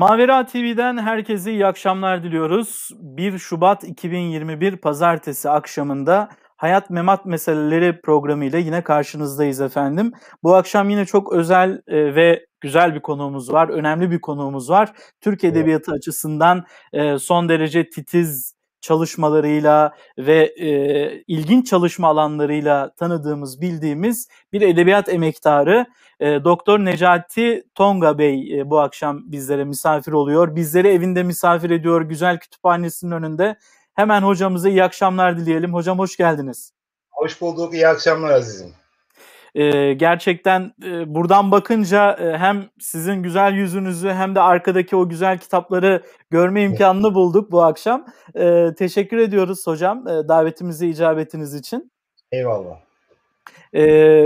Mavera TV'den herkese iyi akşamlar diliyoruz. 1 Şubat 2021 Pazartesi akşamında Hayat Memat Meseleleri programıyla yine karşınızdayız efendim. Bu akşam yine çok özel e, ve güzel bir konuğumuz var, önemli bir konuğumuz var. Türk Edebiyatı açısından e, son derece titiz çalışmalarıyla ve e, ilginç çalışma alanlarıyla tanıdığımız, bildiğimiz bir edebiyat emektarı e, Doktor Necati Tonga Bey e, bu akşam bizlere misafir oluyor. Bizleri evinde misafir ediyor, güzel kütüphanesinin önünde. Hemen hocamıza iyi akşamlar dileyelim. Hocam hoş geldiniz. Hoş bulduk, iyi akşamlar azizim. E, gerçekten e, buradan bakınca e, hem sizin güzel yüzünüzü hem de arkadaki o güzel kitapları görme imkanını bulduk bu akşam. E, teşekkür ediyoruz hocam e, davetimize icabetiniz için. Eyvallah. E,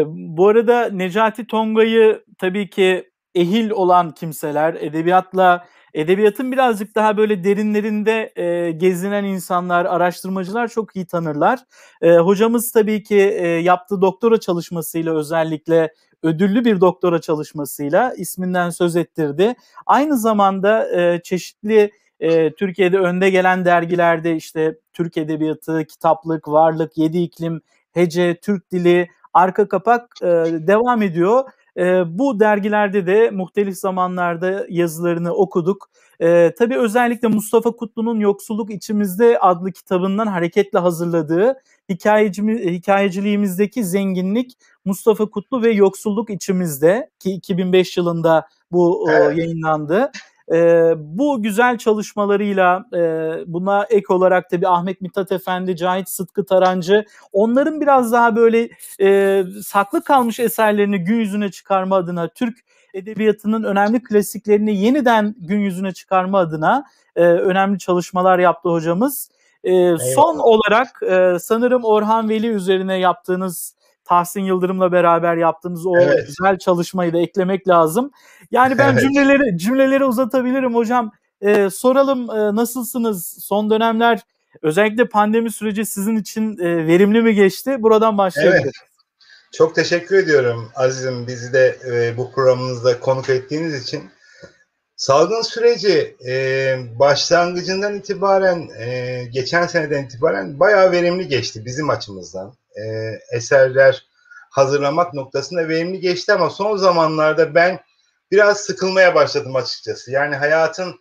bu arada Necati Tonga'yı tabii ki ehil olan kimseler, edebiyatla edebiyatın birazcık daha böyle derinlerinde e, gezinen insanlar, araştırmacılar çok iyi tanırlar. E, hocamız tabii ki e, yaptığı doktora çalışmasıyla özellikle ödüllü bir doktora çalışmasıyla isminden söz ettirdi. Aynı zamanda e, çeşitli e, Türkiye'de önde gelen dergilerde işte Türk Edebiyatı, Kitaplık, Varlık, Yedi İklim, Hece, Türk Dili, Arka Kapak e, devam ediyor. E, bu dergilerde de muhtelif zamanlarda yazılarını okuduk. E, tabii özellikle Mustafa Kutlu'nun Yoksulluk İçimizde adlı kitabından hareketle hazırladığı hikayeciliğimizdeki zenginlik Mustafa Kutlu ve Yoksulluk İçimizde ki 2005 yılında bu evet. yayınlandı. E, bu güzel çalışmalarıyla e, buna ek olarak tabii Ahmet Mithat Efendi, Cahit Sıtkı Tarancı onların biraz daha böyle e, saklı kalmış eserlerini gün yüzüne çıkarma adına Türk edebiyatının önemli klasiklerini yeniden gün yüzüne çıkarma adına e, önemli çalışmalar yaptı hocamız. E, son olarak e, sanırım Orhan Veli üzerine yaptığınız Tahsin Yıldırım'la beraber yaptığımız o evet. güzel çalışmayı da eklemek lazım. Yani ben evet. cümleleri cümleleri uzatabilirim hocam. Ee, soralım e, nasılsınız? Son dönemler özellikle pandemi süreci sizin için e, verimli mi geçti? Buradan başlayalım. Evet. Çok teşekkür ediyorum Aziz'im bizi de e, bu programınızda konuk ettiğiniz için. Salgın süreci e, başlangıcından itibaren, e, geçen seneden itibaren bayağı verimli geçti bizim açımızdan e, eserler hazırlamak noktasında verimli geçti ama son zamanlarda ben biraz sıkılmaya başladım açıkçası. Yani hayatın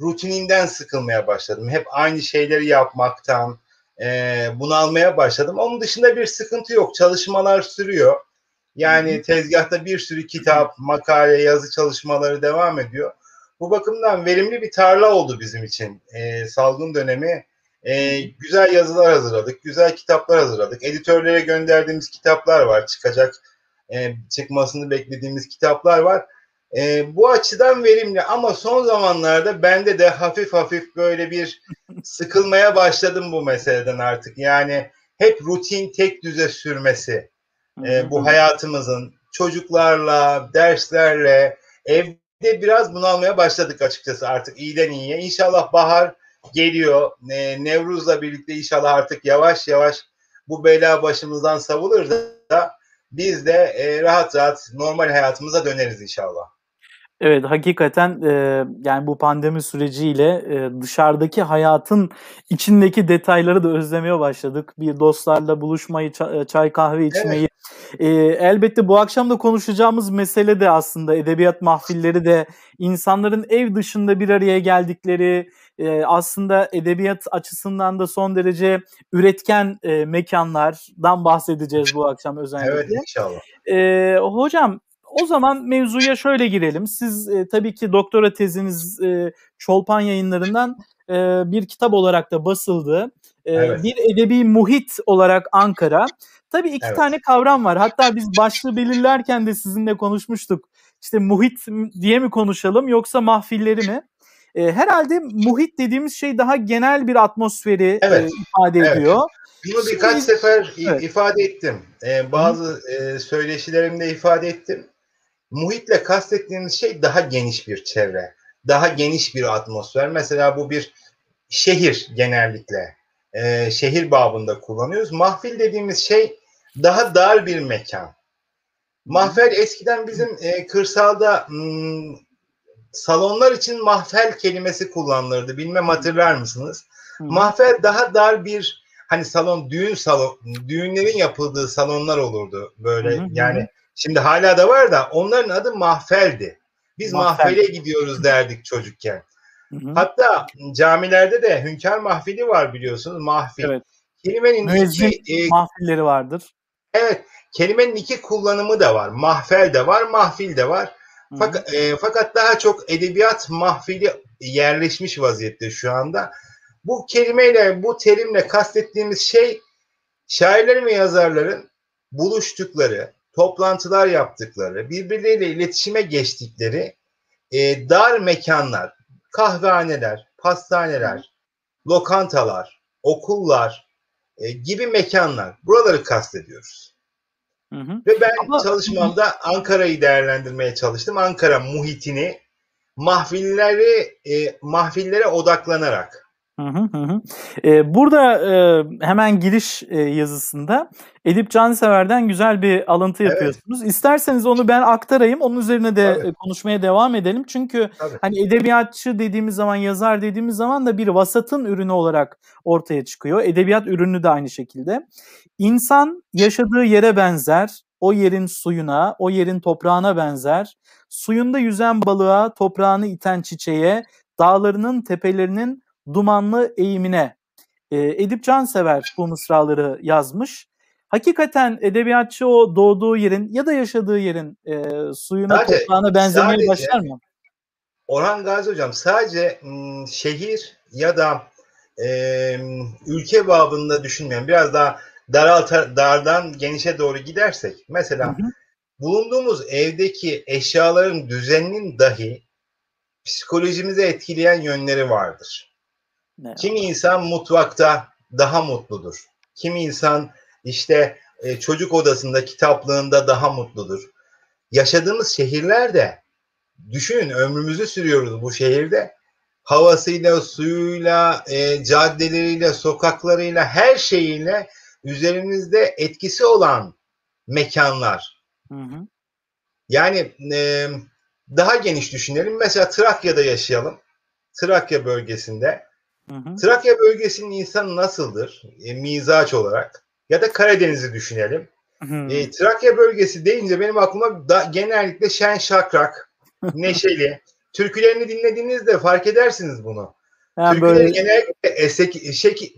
rutininden sıkılmaya başladım. Hep aynı şeyleri yapmaktan e, bunalmaya başladım. Onun dışında bir sıkıntı yok. Çalışmalar sürüyor. Yani tezgahta bir sürü kitap, makale, yazı çalışmaları devam ediyor. Bu bakımdan verimli bir tarla oldu bizim için. E, salgın dönemi e, güzel yazılar hazırladık, güzel kitaplar hazırladık. Editörlere gönderdiğimiz kitaplar var, çıkacak, e, çıkmasını beklediğimiz kitaplar var. E, bu açıdan verimli ama son zamanlarda bende de hafif hafif böyle bir sıkılmaya başladım bu meseleden artık. Yani hep rutin tek düze sürmesi e, bu hayatımızın çocuklarla, derslerle, evde biraz bunalmaya başladık açıkçası artık iyiden iyiye. İnşallah bahar geliyor. E, Nevruz'la birlikte inşallah artık yavaş yavaş bu bela başımızdan savulur da biz de e, rahat rahat normal hayatımıza döneriz inşallah. Evet hakikaten e, yani bu pandemi süreciyle e, dışarıdaki hayatın içindeki detayları da özlemeye başladık. Bir dostlarla buluşmayı, çay kahve içmeyi. Evet. E, elbette bu akşam da konuşacağımız mesele de aslında edebiyat mahfilleri de insanların ev dışında bir araya geldikleri, e, aslında edebiyat açısından da son derece üretken e, mekanlardan bahsedeceğiz bu akşam özellikle. Evet inşallah. E, hocam o zaman mevzuya şöyle girelim. Siz e, tabii ki doktora teziniz e, Çolpan yayınlarından e, bir kitap olarak da basıldı. E, evet. Bir edebi muhit olarak Ankara. Tabii iki evet. tane kavram var. Hatta biz başlığı belirlerken de sizinle konuşmuştuk. İşte muhit diye mi konuşalım yoksa mahfilleri mi? E, herhalde muhit dediğimiz şey daha genel bir atmosferi evet. e, ifade evet. ediyor. Bunu birkaç Şimdi, sefer evet. ifade ettim. Ee, bazı e, söyleşilerimde ifade ettim. Muhitle kastettiğimiz şey daha geniş bir çevre, daha geniş bir atmosfer. Mesela bu bir şehir genellikle. E, şehir babında kullanıyoruz. Mahfil dediğimiz şey daha dar bir mekan. Mahfel eskiden bizim e, kırsalda m, hmm, salonlar için mahfel kelimesi kullanılırdı. Bilmem hatırlar mısınız? Hı. Mahfel daha dar bir hani salon düğün salon düğünlerin yapıldığı salonlar olurdu böyle. Hı hı. Yani şimdi hala da var da onların adı mahfeldi. Biz Mahfel. mahfele gidiyoruz derdik çocukken. Hı hı. Hatta camilerde de hünkâr mahfili var biliyorsunuz. Mahfil. Evet. Kelimenin Müezzin iki e, mahfilleri vardır. Evet. Kelimenin iki kullanımı da var. Mahfel de var, mahfil de var. Fakat, e, fakat daha çok edebiyat mahfili yerleşmiş vaziyette şu anda. Bu kelimeyle, bu terimle kastettiğimiz şey şairlerin ve yazarların buluştukları, toplantılar yaptıkları, birbirleriyle iletişime geçtikleri e, dar mekanlar, kahvehaneler, pastaneler, lokantalar, okullar e, gibi mekanlar. Buraları kastediyoruz. Hı hı. Ve ben Ama... çalışmamda Ankara'yı değerlendirmeye çalıştım. Ankara muhitini mahvilleri e, mahvillere odaklanarak Hı hı hı. Ee, burada e, hemen giriş e, yazısında Edip Cansever'den güzel bir alıntı yapıyorsunuz. Evet. İsterseniz onu ben aktarayım. Onun üzerine de Tabii. konuşmaya devam edelim. Çünkü Tabii. hani edebiyatçı dediğimiz zaman, yazar dediğimiz zaman da bir vasatın ürünü olarak ortaya çıkıyor. Edebiyat ürünü de aynı şekilde. İnsan yaşadığı yere benzer, o yerin suyuna, o yerin toprağına benzer. Suyunda yüzen balığa, toprağını iten çiçeğe, dağlarının, tepelerinin dumanlı eğimine. E, Edip Cansever bu mısraları yazmış. Hakikaten edebiyatçı o doğduğu yerin ya da yaşadığı yerin e, suyuna sadece, toprağına benzemeye başlar mı? Orhan Gazi Hocam sadece m, şehir ya da e, ülke babında düşünmeyen biraz daha daralta, dardan genişe doğru gidersek mesela hı hı. bulunduğumuz evdeki eşyaların düzeninin dahi psikolojimizi etkileyen yönleri vardır. Ne Kimi insan mutfakta daha mutludur. Kimi insan işte e, çocuk odasında, kitaplığında daha mutludur. Yaşadığımız şehirlerde düşünün ömrümüzü sürüyoruz bu şehirde. Havasıyla, suyuyla, e, caddeleriyle, sokaklarıyla, her şeyiyle üzerimizde etkisi olan mekanlar. Hı hı. Yani e, daha geniş düşünelim. Mesela Trakya'da yaşayalım. Trakya bölgesinde. Hı hı. Trakya bölgesinin insanı nasıldır e, mizaç olarak? Ya da Karadeniz'i düşünelim. Hı. E, Trakya bölgesi deyince benim aklıma da, genellikle şen şakrak, neşeli. Türkülerini dinlediğinizde fark edersiniz bunu. Yani Türküleri böyle... genellikle esek, şek,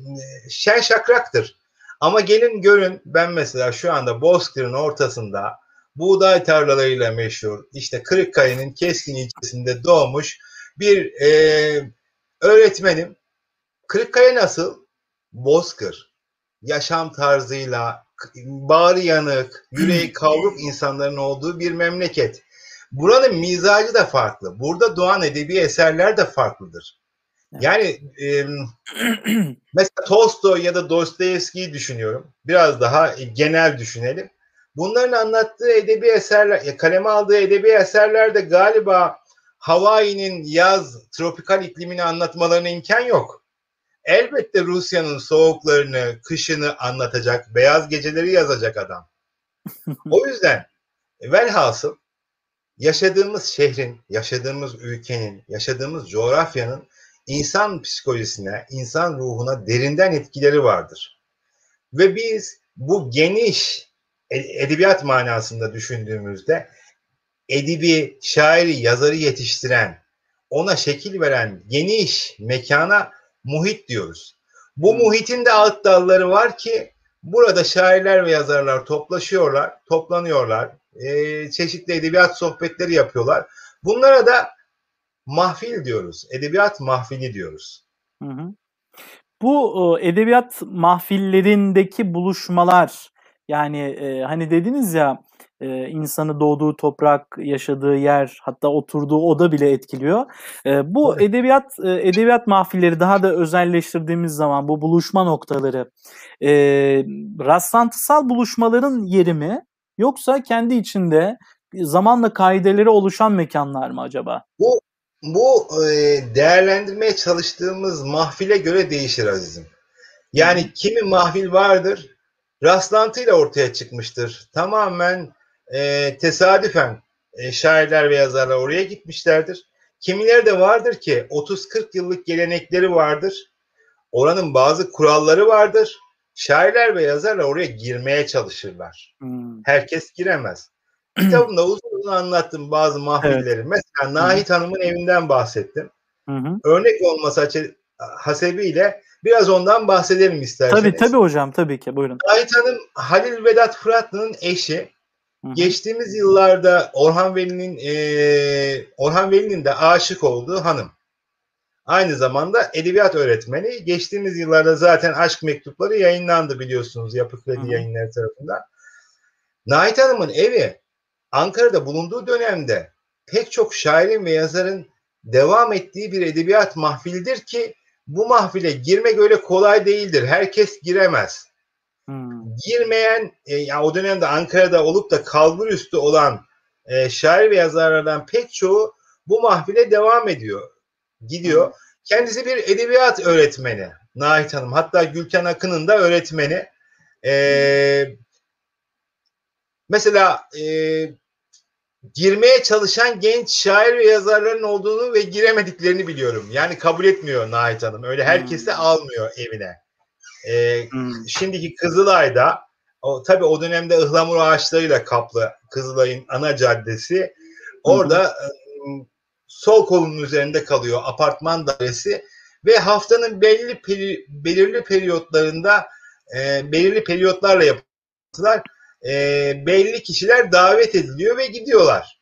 şen şakraktır. Ama gelin görün ben mesela şu anda Bozkır'ın ortasında buğday tarlalarıyla meşhur işte Kırıkkale'nin Keskin ilçesinde doğmuş bir e, öğretmenim Kırıkkale nasıl? Bozkır. Yaşam tarzıyla, bağrı yanık, yüreği kavruk insanların olduğu bir memleket. Buranın mizacı da farklı. Burada doğan edebi eserler de farklıdır. Yani e, mesela Tolstoy ya da Dostoyevski'yi düşünüyorum. Biraz daha genel düşünelim. Bunların anlattığı edebi eserler, kaleme aldığı edebi eserlerde galiba Hawaii'nin yaz, tropikal iklimini anlatmalarına imkan yok elbette Rusya'nın soğuklarını, kışını anlatacak, beyaz geceleri yazacak adam. o yüzden velhasıl yaşadığımız şehrin, yaşadığımız ülkenin, yaşadığımız coğrafyanın insan psikolojisine, insan ruhuna derinden etkileri vardır. Ve biz bu geniş edebiyat manasında düşündüğümüzde edibi, şairi, yazarı yetiştiren, ona şekil veren geniş mekana muhit diyoruz. Bu hmm. muhitin de alt dalları var ki burada şairler ve yazarlar toplaşıyorlar, toplanıyorlar, e, çeşitli edebiyat sohbetleri yapıyorlar. Bunlara da mahfil diyoruz, edebiyat mahfili diyoruz. Hı hı. Bu edebiyat mahfillerindeki buluşmalar yani e, hani dediniz ya e, insanı doğduğu toprak, yaşadığı yer, hatta oturduğu oda bile etkiliyor. E, bu evet. edebiyat e, edebiyat mahfilleri daha da özelleştirdiğimiz zaman bu buluşma noktaları e, rastlantısal buluşmaların yeri mi yoksa kendi içinde zamanla kaideleri oluşan mekanlar mı acaba? Bu bu e, değerlendirmeye çalıştığımız mahfile göre değişir azizim. Yani kimi mahfil vardır, rastlantıyla ortaya çıkmıştır. Tamamen e, tesadüfen e, şairler ve yazarlar oraya gitmişlerdir. Kimileri de vardır ki 30-40 yıllık gelenekleri vardır. Oranın bazı kuralları vardır. Şairler ve yazarlar oraya girmeye çalışırlar. Hmm. Herkes giremez. Kitabımda uzun uzun anlattım bazı mahfilleri. Evet. Mesela Nahit Hanım'ın evinden bahsettim. Hı hı. Örnek olması hasebiyle biraz ondan bahsedelim isterseniz. Tabii tabii hocam tabii ki buyurun. Nahit Hanım Halil Vedat Fıratlı'nın eşi. Geçtiğimiz yıllarda Orhan Veli'nin e, Orhan Veli'nin de aşık olduğu hanım. Aynı zamanda edebiyat öğretmeni. Geçtiğimiz yıllarda zaten aşk mektupları yayınlandı biliyorsunuz Yapı Kredi Yayınları tarafından. Nahit Hanım'ın evi Ankara'da bulunduğu dönemde pek çok şairin ve yazarın devam ettiği bir edebiyat mahfilidir ki bu mahfile girmek öyle kolay değildir. Herkes giremez. Hmm. Girmeyen, e, yani o dönemde Ankara'da olup da kalbur üstü olan e, şair ve yazarlardan pek çoğu bu mahfile devam ediyor. Gidiyor. Hmm. Kendisi bir edebiyat öğretmeni. Nahit Hanım. Hatta Gülkan Akın'ın da öğretmeni. E, mesela e, girmeye çalışan genç şair ve yazarların olduğunu ve giremediklerini biliyorum. Yani kabul etmiyor Nahit Hanım. Öyle herkesi hmm. almıyor evine. Hmm. Şimdiki Kızılay'da o, tabii o dönemde ıhlamur ağaçlarıyla kaplı Kızılay'ın ana caddesi. Orada hmm. sol kolunun üzerinde kalıyor apartman dairesi ve haftanın belli peri, belirli periyotlarında e, belirli periyotlarla yapılan e, belli kişiler davet ediliyor ve gidiyorlar.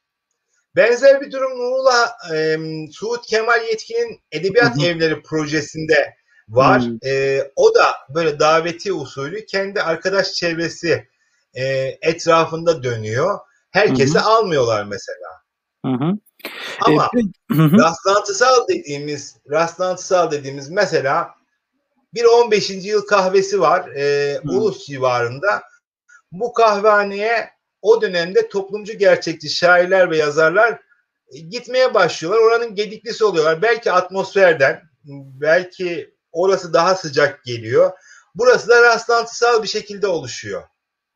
Benzer bir durum Muğla e, Suud Kemal Yetkin'in Edebiyat hı hı. Evleri projesinde var. Hı. E, o da böyle daveti usulü kendi arkadaş çevresi e, etrafında dönüyor. Herkesi hı hı. almıyorlar mesela. Hı. Ama hı. rastlantısal dediğimiz rastlantısal dediğimiz mesela bir 15. yıl kahvesi var e, Ulus civarında bu kahvehaneye o dönemde toplumcu gerçekçi şairler ve yazarlar e, gitmeye başlıyorlar. Oranın gediklisi oluyorlar. Belki atmosferden, belki orası daha sıcak geliyor. Burası da rastlantısal bir şekilde oluşuyor.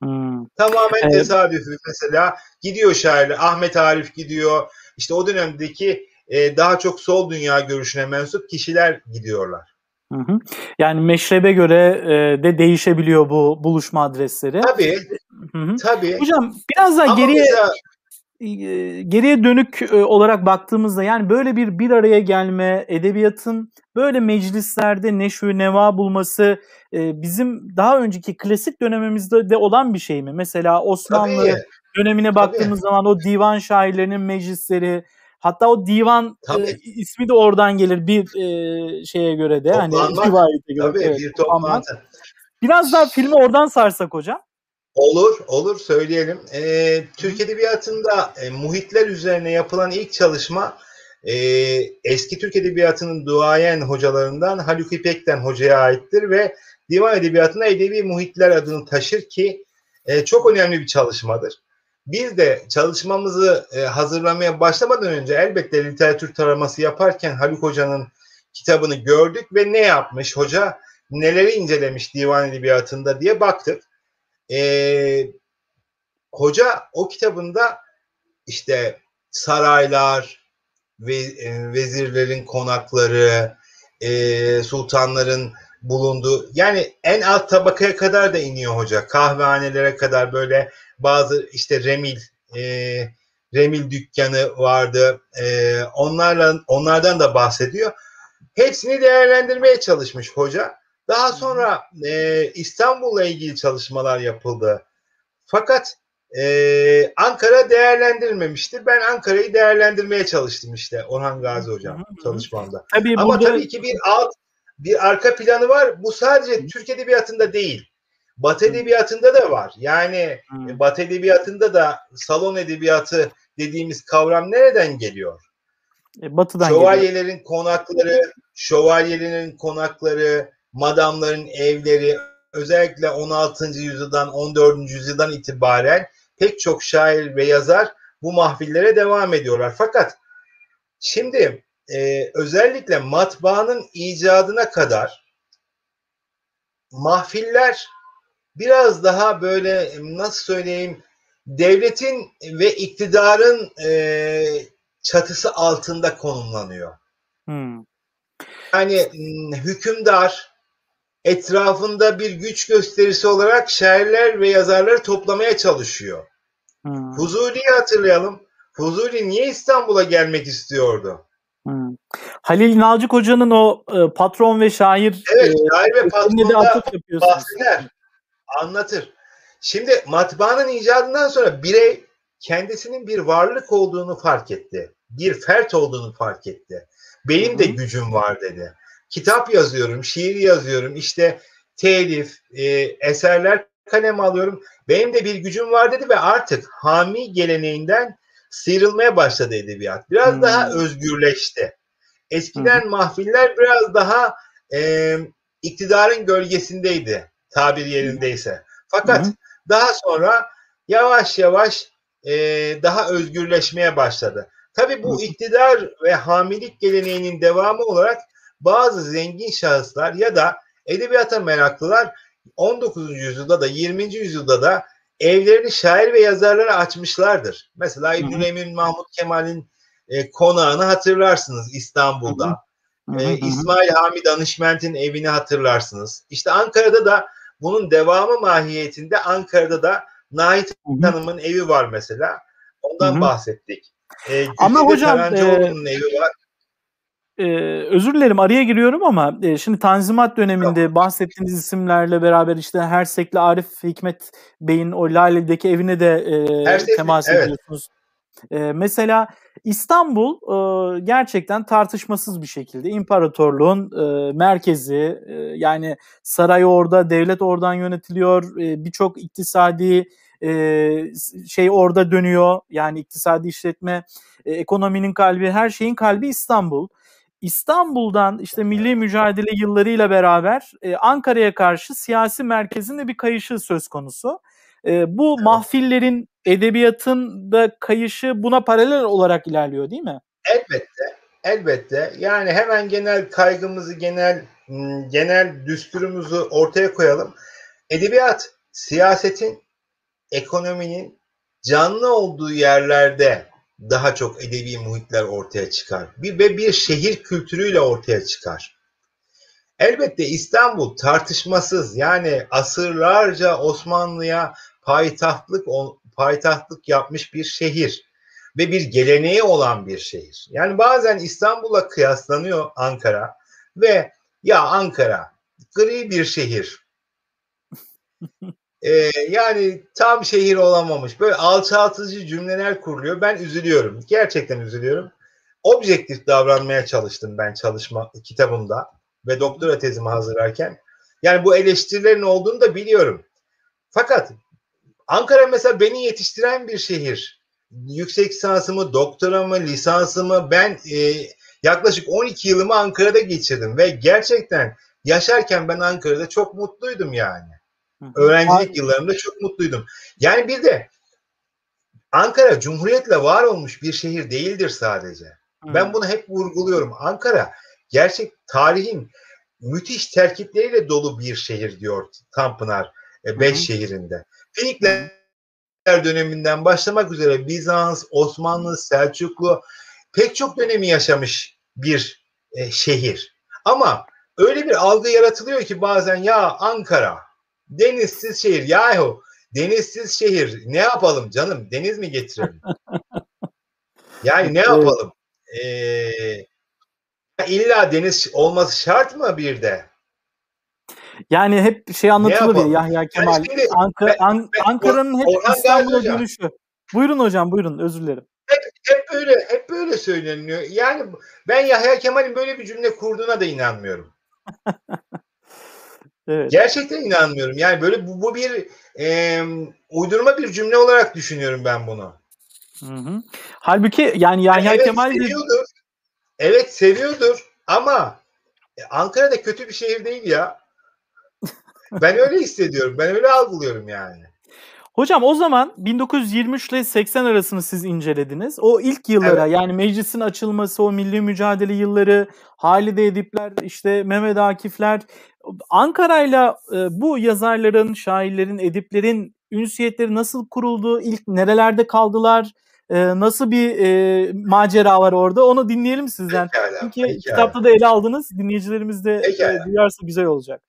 Hmm. Tamamen evet. tesadüfi. Mesela gidiyor şairler. Ahmet Arif gidiyor. İşte o dönemdeki e, daha çok sol dünya görüşüne mensup kişiler gidiyorlar. Hı hı. Yani meşrebe göre e, de değişebiliyor bu buluşma adresleri. Tabii. Hı hı. Tabii. Hocam biraz daha Ama geriye mesela... E, geriye dönük e, olarak baktığımızda yani böyle bir bir araya gelme, edebiyatın böyle meclislerde neşvi neva bulması e, bizim daha önceki klasik dönemimizde de olan bir şey mi? Mesela Osmanlı Tabii. dönemine baktığımız Tabii. zaman o divan şairlerinin meclisleri, Hatta o divan e, ismi de oradan gelir bir e, şeye göre de. Hani rivayete göre. Tabii evet, bir toplantı. Biraz daha filmi oradan sarsak hocam. Olur, olur söyleyelim. Ee, Türk Edebiyatı'nda e, muhitler üzerine yapılan ilk çalışma e, eski Türk Edebiyatı'nın duayen hocalarından Haluk İpek'ten hocaya aittir ve Divan Edebiyatı'na Edebi Muhitler adını taşır ki e, çok önemli bir çalışmadır. Biz de çalışmamızı e, hazırlamaya başlamadan önce elbette literatür taraması yaparken Haluk Hoca'nın kitabını gördük ve ne yapmış hoca, neleri incelemiş divan edebiyatında diye baktık. E, hoca o kitabında işte saraylar, ve, e, vezirlerin konakları, e, sultanların bulunduğu yani en alt tabakaya kadar da iniyor hoca. Kahvehanelere kadar böyle bazı işte remil e, remil dükkanı vardı. E, onlarla onlardan da bahsediyor. Hepsini değerlendirmeye çalışmış hoca. Daha sonra e, İstanbul'la ilgili çalışmalar yapıldı. Fakat e, Ankara değerlendirilmemişti. Ben Ankara'yı değerlendirmeye çalıştım işte Orhan Gazi hocam çalışmamda. Tabii Ama burada... tabii ki bir alt bir arka planı var. Bu sadece Türk edebiyatında değil. Batı edebiyatında da var. Yani hmm. Batı edebiyatında da salon edebiyatı dediğimiz kavram nereden geliyor? E, batı'dan Şövalyelerin geliyor. konakları, şövalyelerin konakları, madamların evleri özellikle 16. yüzyıldan 14. yüzyıldan itibaren pek çok şair ve yazar bu mahfillere devam ediyorlar. Fakat şimdi e, özellikle matbaanın icadına kadar mahfiller biraz daha böyle nasıl söyleyeyim devletin ve iktidarın e, çatısı altında konumlanıyor. Hmm. Yani hükümdar etrafında bir güç gösterisi olarak şairler ve yazarları toplamaya çalışıyor. Hmm. Fuzuli'yi hatırlayalım. Fuzuli niye İstanbul'a gelmek istiyordu? Hmm. Halil Nalcık Hoca'nın o e, patron ve şair Evet, e, şair ve patronda bahseder, anlatır. Şimdi matbaanın icadından sonra birey kendisinin bir varlık olduğunu fark etti. Bir fert olduğunu fark etti. Benim de gücüm var dedi. Kitap yazıyorum, şiir yazıyorum, işte telif, e, eserler kalem alıyorum. Benim de bir gücüm var dedi ve artık hami geleneğinden sıyrılmaya başladı edebiyat. Biraz hmm. daha özgürleşti. Eskiden hmm. mahfiller biraz daha e, iktidarın gölgesindeydi tabir yerindeyse. Fakat hmm. daha sonra yavaş yavaş e, daha özgürleşmeye başladı. Tabi bu iktidar ve hamilik geleneğinin devamı olarak bazı zengin şahıslar ya da edebiyata meraklılar 19. yüzyılda da 20. yüzyılda da evlerini şair ve yazarlara açmışlardır. Mesela İbn Emin Mahmut Kemal'in e, konağını hatırlarsınız İstanbul'da. Hı hı. E, İsmail Hami Danışment'in evini hatırlarsınız. İşte Ankara'da da bunun devamı mahiyetinde Ankara'da da Nahit Hanım'ın evi var mesela. Ondan hı bahsettik. E, Ama hocam e, evi var. Ee, özür dilerim araya giriyorum ama e, şimdi Tanzimat döneminde tamam. bahsettiğiniz isimlerle beraber işte Hersek'le Arif Hikmet Bey'in o Lale'deki evine de e, temas evet. ediyorsunuz. E, mesela İstanbul e, gerçekten tartışmasız bir şekilde imparatorluğun e, merkezi e, yani saray orada, devlet oradan yönetiliyor, e, birçok iktisadi e, şey orada dönüyor yani iktisadi işletme, e, ekonominin kalbi, her şeyin kalbi İstanbul. İstanbul'dan işte milli mücadele yıllarıyla beraber e, Ankara'ya karşı siyasi merkezinde bir kayışı söz konusu. E, bu evet. mahfillerin edebiyatın da kayışı buna paralel olarak ilerliyor değil mi? Elbette. Elbette. Yani hemen genel kaygımızı, genel genel düsturumuzu ortaya koyalım. Edebiyat, siyasetin, ekonominin canlı olduğu yerlerde daha çok edebi muhitler ortaya çıkar. Bir ve bir şehir kültürüyle ortaya çıkar. Elbette İstanbul tartışmasız yani asırlarca Osmanlı'ya payitahtlık payitahtlık yapmış bir şehir ve bir geleneği olan bir şehir. Yani bazen İstanbul'a kıyaslanıyor Ankara ve ya Ankara gri bir şehir. Ee, yani tam şehir olamamış. Böyle alçaltıcı cümleler kuruluyor. Ben üzülüyorum. Gerçekten üzülüyorum. Objektif davranmaya çalıştım ben çalışma kitabımda ve doktora tezimi hazırlarken. Yani bu eleştirilerin olduğunu da biliyorum. Fakat Ankara mesela beni yetiştiren bir şehir. Yüksek lisansımı, doktoramı, lisansımı ben e, yaklaşık 12 yılımı Ankara'da geçirdim ve gerçekten yaşarken ben Ankara'da çok mutluydum yani. Öğrencilik yıllarımda çok mutluydum. Yani bir de Ankara Cumhuriyet'le var olmuş bir şehir değildir sadece. Hı. Ben bunu hep vurguluyorum. Ankara gerçek tarihin müthiş terkipleriyle dolu bir şehir diyor Tanpınar e, beş Hı. şehrinde. Finikler döneminden başlamak üzere Bizans, Osmanlı, Selçuklu pek çok dönemi yaşamış bir e, şehir. Ama öyle bir algı yaratılıyor ki bazen ya Ankara Denizsiz şehir. Yahu denizsiz şehir. Ne yapalım canım? Deniz mi getirelim? yani ne yapalım? Ee, illa deniz olması şart mı bir de? Yani hep şey anlatılır ya Yahya Kemal. Yani Ankara, An- Ankara'nın hep İstanbul'a dönüşü. Buyurun hocam buyurun özür dilerim. Hep, hep böyle hep böyle söyleniyor. Yani ben Yahya Kemal'in böyle bir cümle kurduğuna da inanmıyorum. Evet. Gerçekten inanmıyorum. Yani böyle bu, bu bir e, uydurma bir cümle olarak düşünüyorum ben bunu. Hı hı. Halbuki yani Yahya evet, Kemal seviyordur. Evet seviyordur ama Ankara'da kötü bir şehir değil ya. Ben öyle hissediyorum. Ben öyle algılıyorum yani. Hocam o zaman 1923 ile 80 arasını siz incelediniz. O ilk yıllara evet. yani meclisin açılması, o milli mücadele yılları, Halide Edipler, işte Mehmet Akifler, Ankara'yla e, bu yazarların, şairlerin, ediplerin ünsiyetleri nasıl kuruldu? İlk nerelerde kaldılar? E, nasıl bir e, macera var orada onu dinleyelim sizden. Pekala, Çünkü pekala. kitapta da ele aldınız. Dinleyicilerimiz de e, duyarsa güzel olacak.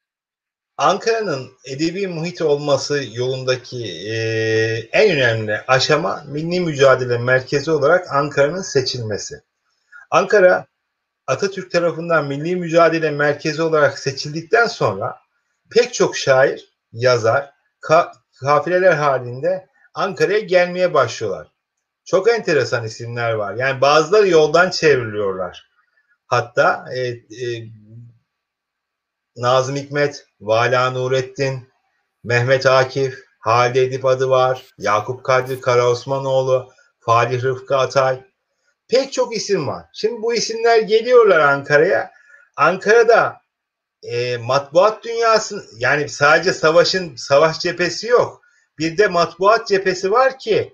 Ankara'nın edebi muhit olması yolundaki e, en önemli aşama milli mücadele merkezi olarak Ankara'nın seçilmesi. Ankara Atatürk tarafından milli mücadele merkezi olarak seçildikten sonra pek çok şair, yazar, ka kafileler halinde Ankara'ya gelmeye başlıyorlar. Çok enteresan isimler var. Yani bazıları yoldan çevriliyorlar. Hatta e, e, Nazım Hikmet, Vala Nurettin, Mehmet Akif, Halide Edip adı var, Yakup Kadri Karaosmanoğlu, Falih Rıfkı Atay. Pek çok isim var. Şimdi bu isimler geliyorlar Ankara'ya. Ankara'da e, matbuat dünyası yani sadece savaşın savaş cephesi yok. Bir de matbuat cephesi var ki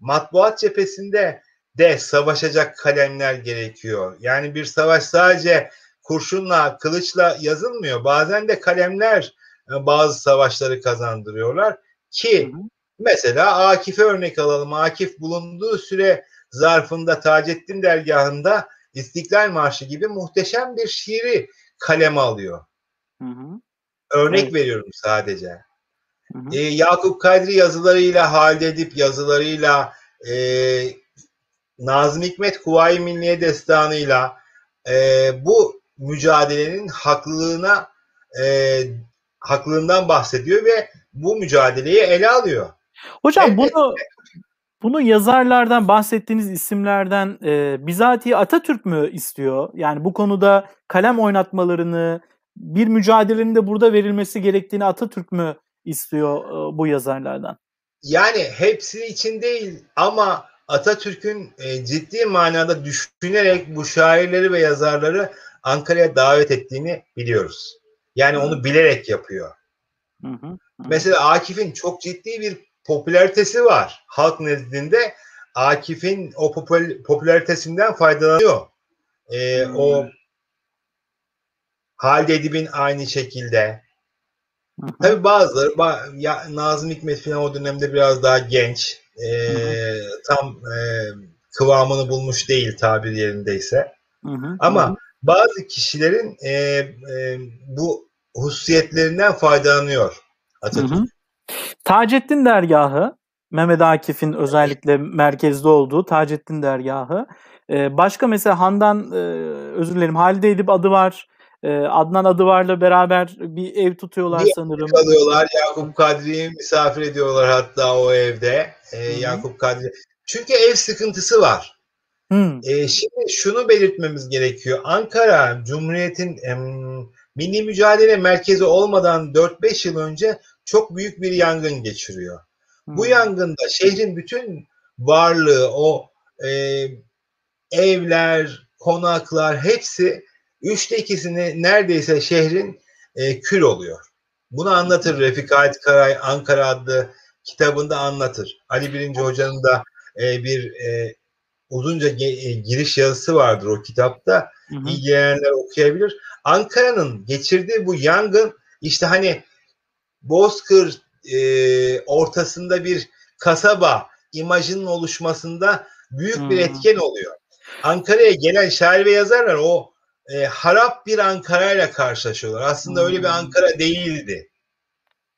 matbuat cephesinde de savaşacak kalemler gerekiyor. Yani bir savaş sadece kurşunla, kılıçla yazılmıyor. Bazen de kalemler e, bazı savaşları kazandırıyorlar ki mesela Akif'e örnek alalım. Akif bulunduğu süre zarfında Taceddin dergahında İstiklal Marşı gibi muhteşem bir şiiri kaleme alıyor. Hı hı. Örnek evet. veriyorum sadece. Hı hı. E, Yakup Kadri yazılarıyla, Halide Edip yazılarıyla, e, Nazım Hikmet Kuvayi Milliye Destanı'yla e, bu mücadelenin haklılığına e, haklılığından bahsediyor ve bu mücadeleyi ele alıyor. Hocam evet. bunu bunu yazarlardan bahsettiğiniz isimlerden e, bizatihi Atatürk mü istiyor? Yani bu konuda kalem oynatmalarını, bir mücadelenin de burada verilmesi gerektiğini Atatürk mü istiyor e, bu yazarlardan? Yani hepsi için değil ama Atatürk'ün e, ciddi manada düşünerek bu şairleri ve yazarları Ankara'ya davet ettiğini biliyoruz. Yani onu bilerek yapıyor. Hı hı, hı. Mesela Akif'in çok ciddi bir popülaritesi var halk nezdinde. Akif'in o popül popülaritesinden faydalanıyor. Ee, hmm. O Halide Edip'in aynı şekilde. Tabi bazıları ya, Nazım Hikmet falan o dönemde biraz daha genç. E, tam e, kıvamını bulmuş değil tabir yerindeyse. Hı hı. Ama bazı kişilerin e, e, bu hususiyetlerinden faydalanıyor Atatürk. Hı hı. Taceddin Dergahı, Mehmet Akif'in özellikle merkezde olduğu Taceddin Dergahı. Ee, başka mesela Handan, e, özür dilerim Halide Edip adı var. Ee, Adnan adı varla beraber bir ev tutuyorlar bir sanırım. Kalıyorlar. Yakup Kadri'yi misafir ediyorlar hatta o evde. Ee, Yakup Kadri. Çünkü ev sıkıntısı var. Hmm. E, şimdi şunu belirtmemiz gerekiyor. Ankara Cumhuriyet'in em, milli mücadele merkezi olmadan 4-5 yıl önce çok büyük bir yangın geçiriyor. Hmm. Bu yangında şehrin bütün varlığı, o e, evler, konaklar hepsi üçte ikisini neredeyse şehrin e, kül oluyor. Bunu anlatır Refik Ait Karay Ankara adlı kitabında anlatır. Ali Birinci Hoca'nın da e, bir e, uzunca e, giriş yazısı vardır o kitapta. Hı hı. İlgilenenler okuyabilir. Ankara'nın geçirdiği bu yangın işte hani Bozkır e, ortasında bir kasaba imajının oluşmasında büyük hmm. bir etken oluyor. Ankara'ya gelen şair ve yazarlar o e, harap bir Ankara ile karşılaşıyorlar. Aslında hmm. öyle bir Ankara değildi.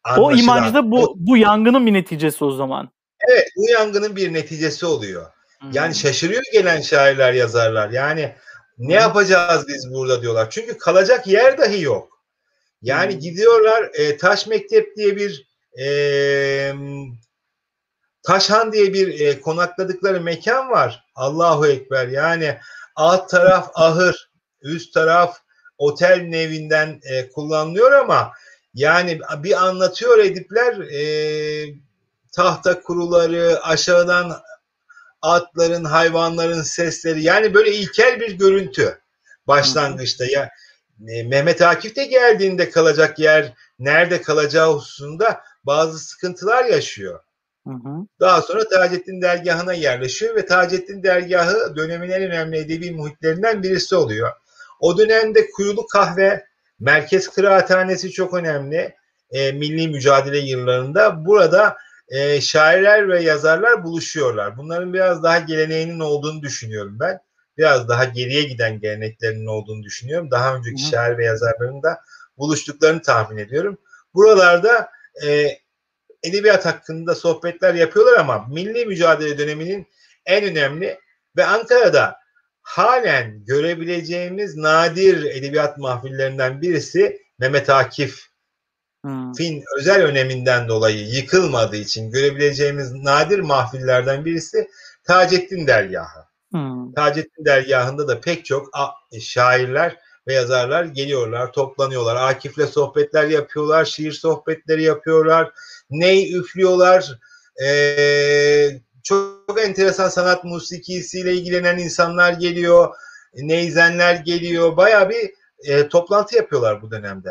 Anlaşılan. O imajda bu bu yangının bir neticesi o zaman. Evet, bu yangının bir neticesi oluyor. Hmm. Yani şaşırıyor gelen şairler, yazarlar. Yani ne hmm. yapacağız biz burada diyorlar. Çünkü kalacak yer dahi yok. Yani gidiyorlar e, Taş Mektep diye bir e, Taşhan diye bir e, konakladıkları mekan var. Allahu Ekber. Yani alt taraf ahır, üst taraf otel nevinden e, kullanılıyor ama yani bir anlatıyor edipler e, tahta kuruları, aşağıdan atların, hayvanların sesleri yani böyle ilkel bir görüntü başlangıçta. Ya Mehmet Akif de geldiğinde kalacak yer nerede kalacağı hususunda bazı sıkıntılar yaşıyor. Hı hı. Daha sonra Taceddin Dergahı'na yerleşiyor ve Taceddin Dergahı dönemin en önemli edebi muhitlerinden birisi oluyor. O dönemde kuyulu kahve, merkez kıraathanesi çok önemli. E, milli mücadele yıllarında burada e, şairler ve yazarlar buluşuyorlar. Bunların biraz daha geleneğinin olduğunu düşünüyorum ben. Biraz daha geriye giden geleneklerinin olduğunu düşünüyorum. Daha önceki Hı. şair ve yazarların da buluştuklarını tahmin ediyorum. Buralarda e, edebiyat hakkında sohbetler yapıyorlar ama milli mücadele döneminin en önemli ve Ankara'da halen görebileceğimiz nadir edebiyat mahfillerinden birisi Mehmet Akif Hmm. Fin özel öneminden dolayı yıkılmadığı için görebileceğimiz nadir mahfillerden birisi Taceddin Dergahı. Hmm. Taceddin Dergahı'nda da pek çok şairler ve yazarlar geliyorlar, toplanıyorlar. Akif'le sohbetler yapıyorlar, şiir sohbetleri yapıyorlar, ney üflüyorlar. Ee, çok enteresan sanat musikisiyle ilgilenen insanlar geliyor, neyzenler geliyor. Baya bir e, toplantı yapıyorlar bu dönemde.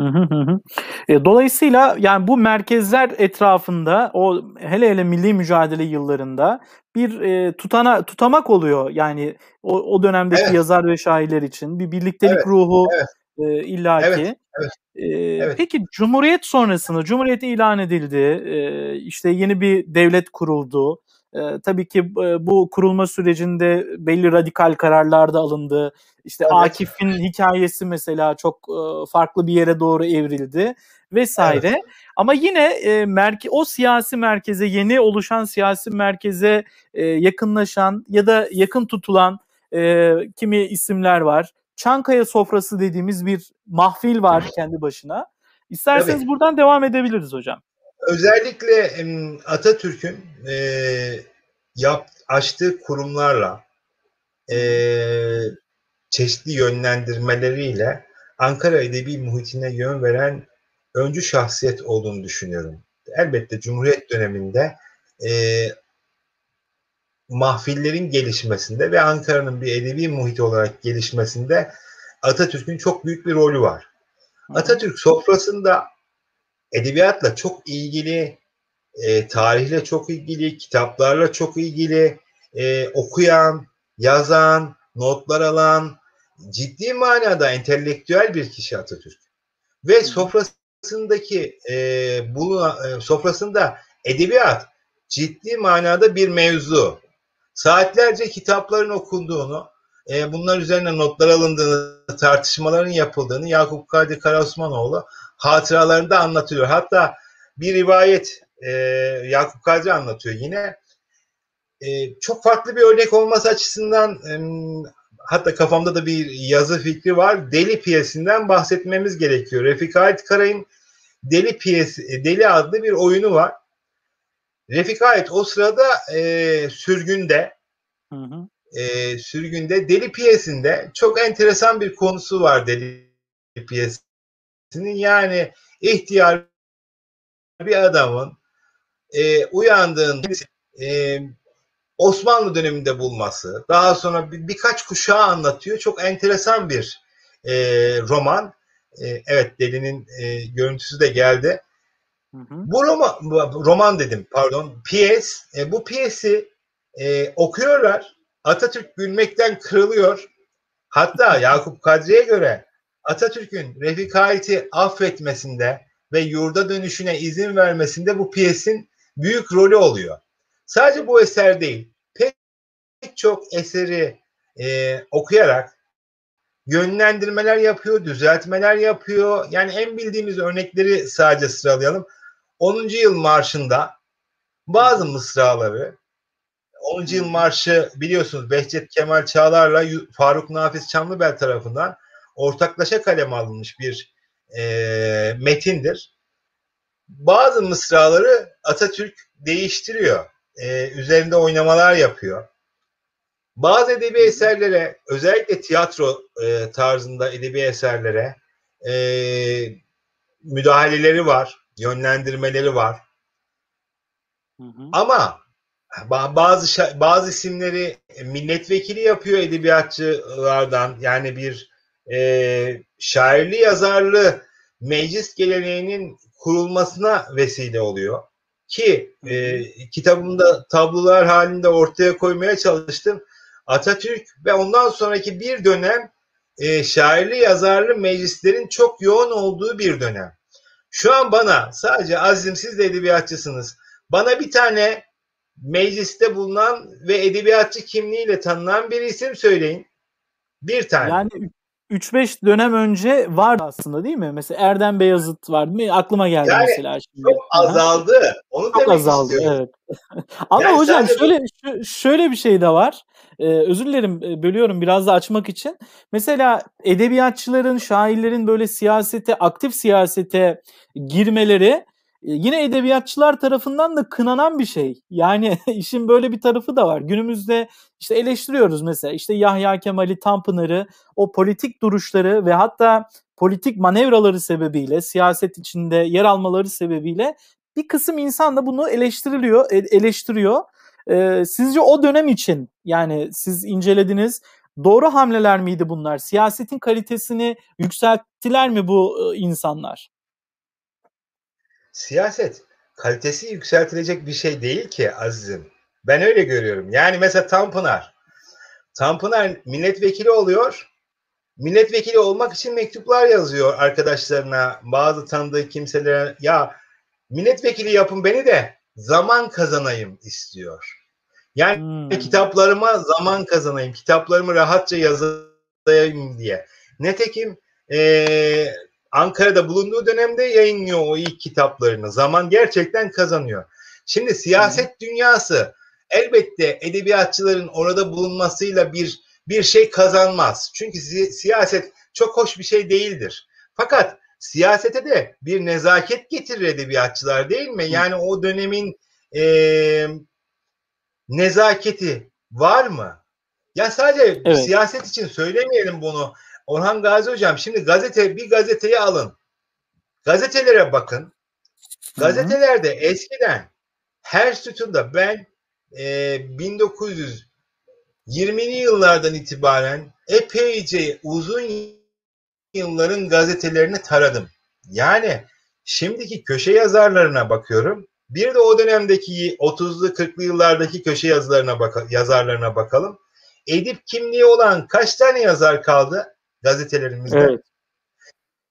Hı hı hı. E, dolayısıyla yani bu merkezler etrafında o hele hele milli mücadele yıllarında bir e, tutana tutamak oluyor yani o, o dönemdeki evet. yazar ve şairler için bir birliktelik evet. ruhu evet. E, illaki. Evet. Evet. E, evet. Peki Cumhuriyet sonrasında Cumhuriyet ilan edildi, e, işte yeni bir devlet kuruldu. E, tabii ki e, bu kurulma sürecinde belli radikal kararlar da alındı. İşte evet. Akif'in hikayesi mesela çok e, farklı bir yere doğru evrildi vesaire. Evet. Ama yine e, merke o siyasi merkeze yeni oluşan siyasi merkeze e, yakınlaşan ya da yakın tutulan e, kimi isimler var. Çankaya sofrası dediğimiz bir mahfil var kendi başına. İsterseniz Tabii. buradan devam edebiliriz hocam. Özellikle Atatürk'ün e, yap, açtığı kurumlarla e, çeşitli yönlendirmeleriyle Ankara edebi muhitine yön veren öncü şahsiyet olduğunu düşünüyorum. Elbette Cumhuriyet döneminde e, mahfillerin gelişmesinde ve Ankara'nın bir edebi muhit olarak gelişmesinde Atatürk'ün çok büyük bir rolü var. Atatürk sofrasında edebiyatla çok ilgili, e, tarihle çok ilgili, kitaplarla çok ilgili, e, okuyan, yazan, notlar alan, ciddi manada entelektüel bir kişi Atatürk. Ve sofrasındaki e, bulunan, e, sofrasında edebiyat ciddi manada bir mevzu. Saatlerce kitapların okunduğunu, e, bunlar üzerine notlar alındığını, tartışmaların yapıldığını Yakup Kadri Karaosmanoğlu hatıralarında anlatıyor. Hatta bir rivayet e, Yakup Kadri anlatıyor yine. E, çok farklı bir örnek olması açısından e, hatta kafamda da bir yazı fikri var. Deli piyesinden bahsetmemiz gerekiyor. Refik Ait Karay'ın Deli piyesi, Deli adlı bir oyunu var. Refik Ait o sırada e, sürgünde hı hı. E, sürgünde Deli piyesinde çok enteresan bir konusu var Deli piyesinin. Yani ihtiyar bir adamın e, uyandığında e, Osmanlı döneminde bulması, daha sonra bir, birkaç kuşağı anlatıyor. Çok enteresan bir e, roman. E, evet Deli'nin e, görüntüsü de geldi. Hı hı. Bu roman, roman dedim pardon, piyes. E, bu piyesi e, okuyorlar. Atatürk gülmekten kırılıyor. Hatta Yakup Kadri'ye göre Atatürk'ün Refik Hait'i affetmesinde ve yurda dönüşüne izin vermesinde bu piyesin büyük rolü oluyor. Sadece bu eser değil, pek çok eseri e, okuyarak yönlendirmeler yapıyor, düzeltmeler yapıyor. Yani en bildiğimiz örnekleri sadece sıralayalım. 10. yıl marşında bazı mısraları 10. yıl marşı biliyorsunuz Behçet Kemal Çağlar'la Faruk Nafiz Çamlıbel tarafından ortaklaşa kaleme alınmış bir e, metindir. Bazı mısraları Atatürk değiştiriyor e, üzerinde oynamalar yapıyor. Bazı edebi eserlere, özellikle tiyatro e, tarzında edebi eserlere e, müdahaleleri var, yönlendirmeleri var. Hı hı. Ama bazı bazı isimleri milletvekili yapıyor edebiyatçılardan. Yani bir e, şairli yazarlı meclis geleneğinin kurulmasına vesile oluyor ki e, kitabımda tablolar halinde ortaya koymaya çalıştım. Atatürk ve ondan sonraki bir dönem e, şairli yazarlı meclislerin çok yoğun olduğu bir dönem. Şu an bana sadece Azim siz de edebiyatçısınız. Bana bir tane mecliste bulunan ve edebiyatçı kimliğiyle tanınan bir isim söyleyin. Bir tane. Yani 3-5 dönem önce vardı aslında değil mi? Mesela Erdem Beyazıt vardı mı? Aklıma geldi yani mesela şimdi. Çok azaldı. Onu çok azaldı istiyorum. evet. Ama yani hocam şöyle şöyle bir şey de var. Ee, özür dilerim bölüyorum biraz da açmak için. Mesela edebiyatçıların, şairlerin böyle siyasete, aktif siyasete girmeleri yine edebiyatçılar tarafından da kınanan bir şey. Yani işin böyle bir tarafı da var. Günümüzde işte eleştiriyoruz mesela işte Yahya Kemal'i, Tanpınar'ı, o politik duruşları ve hatta politik manevraları sebebiyle, siyaset içinde yer almaları sebebiyle bir kısım insan da bunu eleştiriliyor, e, eleştiriyor. Ee, sizce o dönem için yani siz incelediniz doğru hamleler miydi bunlar? Siyasetin kalitesini yükselttiler mi bu insanlar? Siyaset kalitesi yükseltilecek bir şey değil ki Aziz'im. Ben öyle görüyorum. Yani mesela Tanpınar. Tanpınar milletvekili oluyor. Milletvekili olmak için mektuplar yazıyor arkadaşlarına, bazı tanıdığı kimselere. Ya milletvekili yapın beni de zaman kazanayım istiyor. Yani hmm. kitaplarıma zaman kazanayım, kitaplarımı rahatça yazayım diye. Netekim ee, Ankara'da bulunduğu dönemde yayınlıyor o ilk kitaplarını. Zaman gerçekten kazanıyor. Şimdi siyaset Hı. dünyası elbette edebiyatçıların orada bulunmasıyla bir bir şey kazanmaz. Çünkü si- siyaset çok hoş bir şey değildir. Fakat siyasete de bir nezaket getirir edebiyatçılar değil mi? Yani o dönemin e, nezaketi var mı? Ya sadece evet. siyaset için söylemeyelim bunu. Orhan Gazi Hocam şimdi gazete bir gazeteyi alın. Gazetelere bakın. Gazetelerde Hı-hı. eskiden her sütunda ben e, 1920'li yıllardan itibaren epeyce uzun yılların gazetelerini taradım. Yani şimdiki köşe yazarlarına bakıyorum. Bir de o dönemdeki 30'lu 40'lı yıllardaki köşe yazılarına bak yazarlarına bakalım. Edip kimliği olan kaç tane yazar kaldı? Gazetelerimizde. Evet.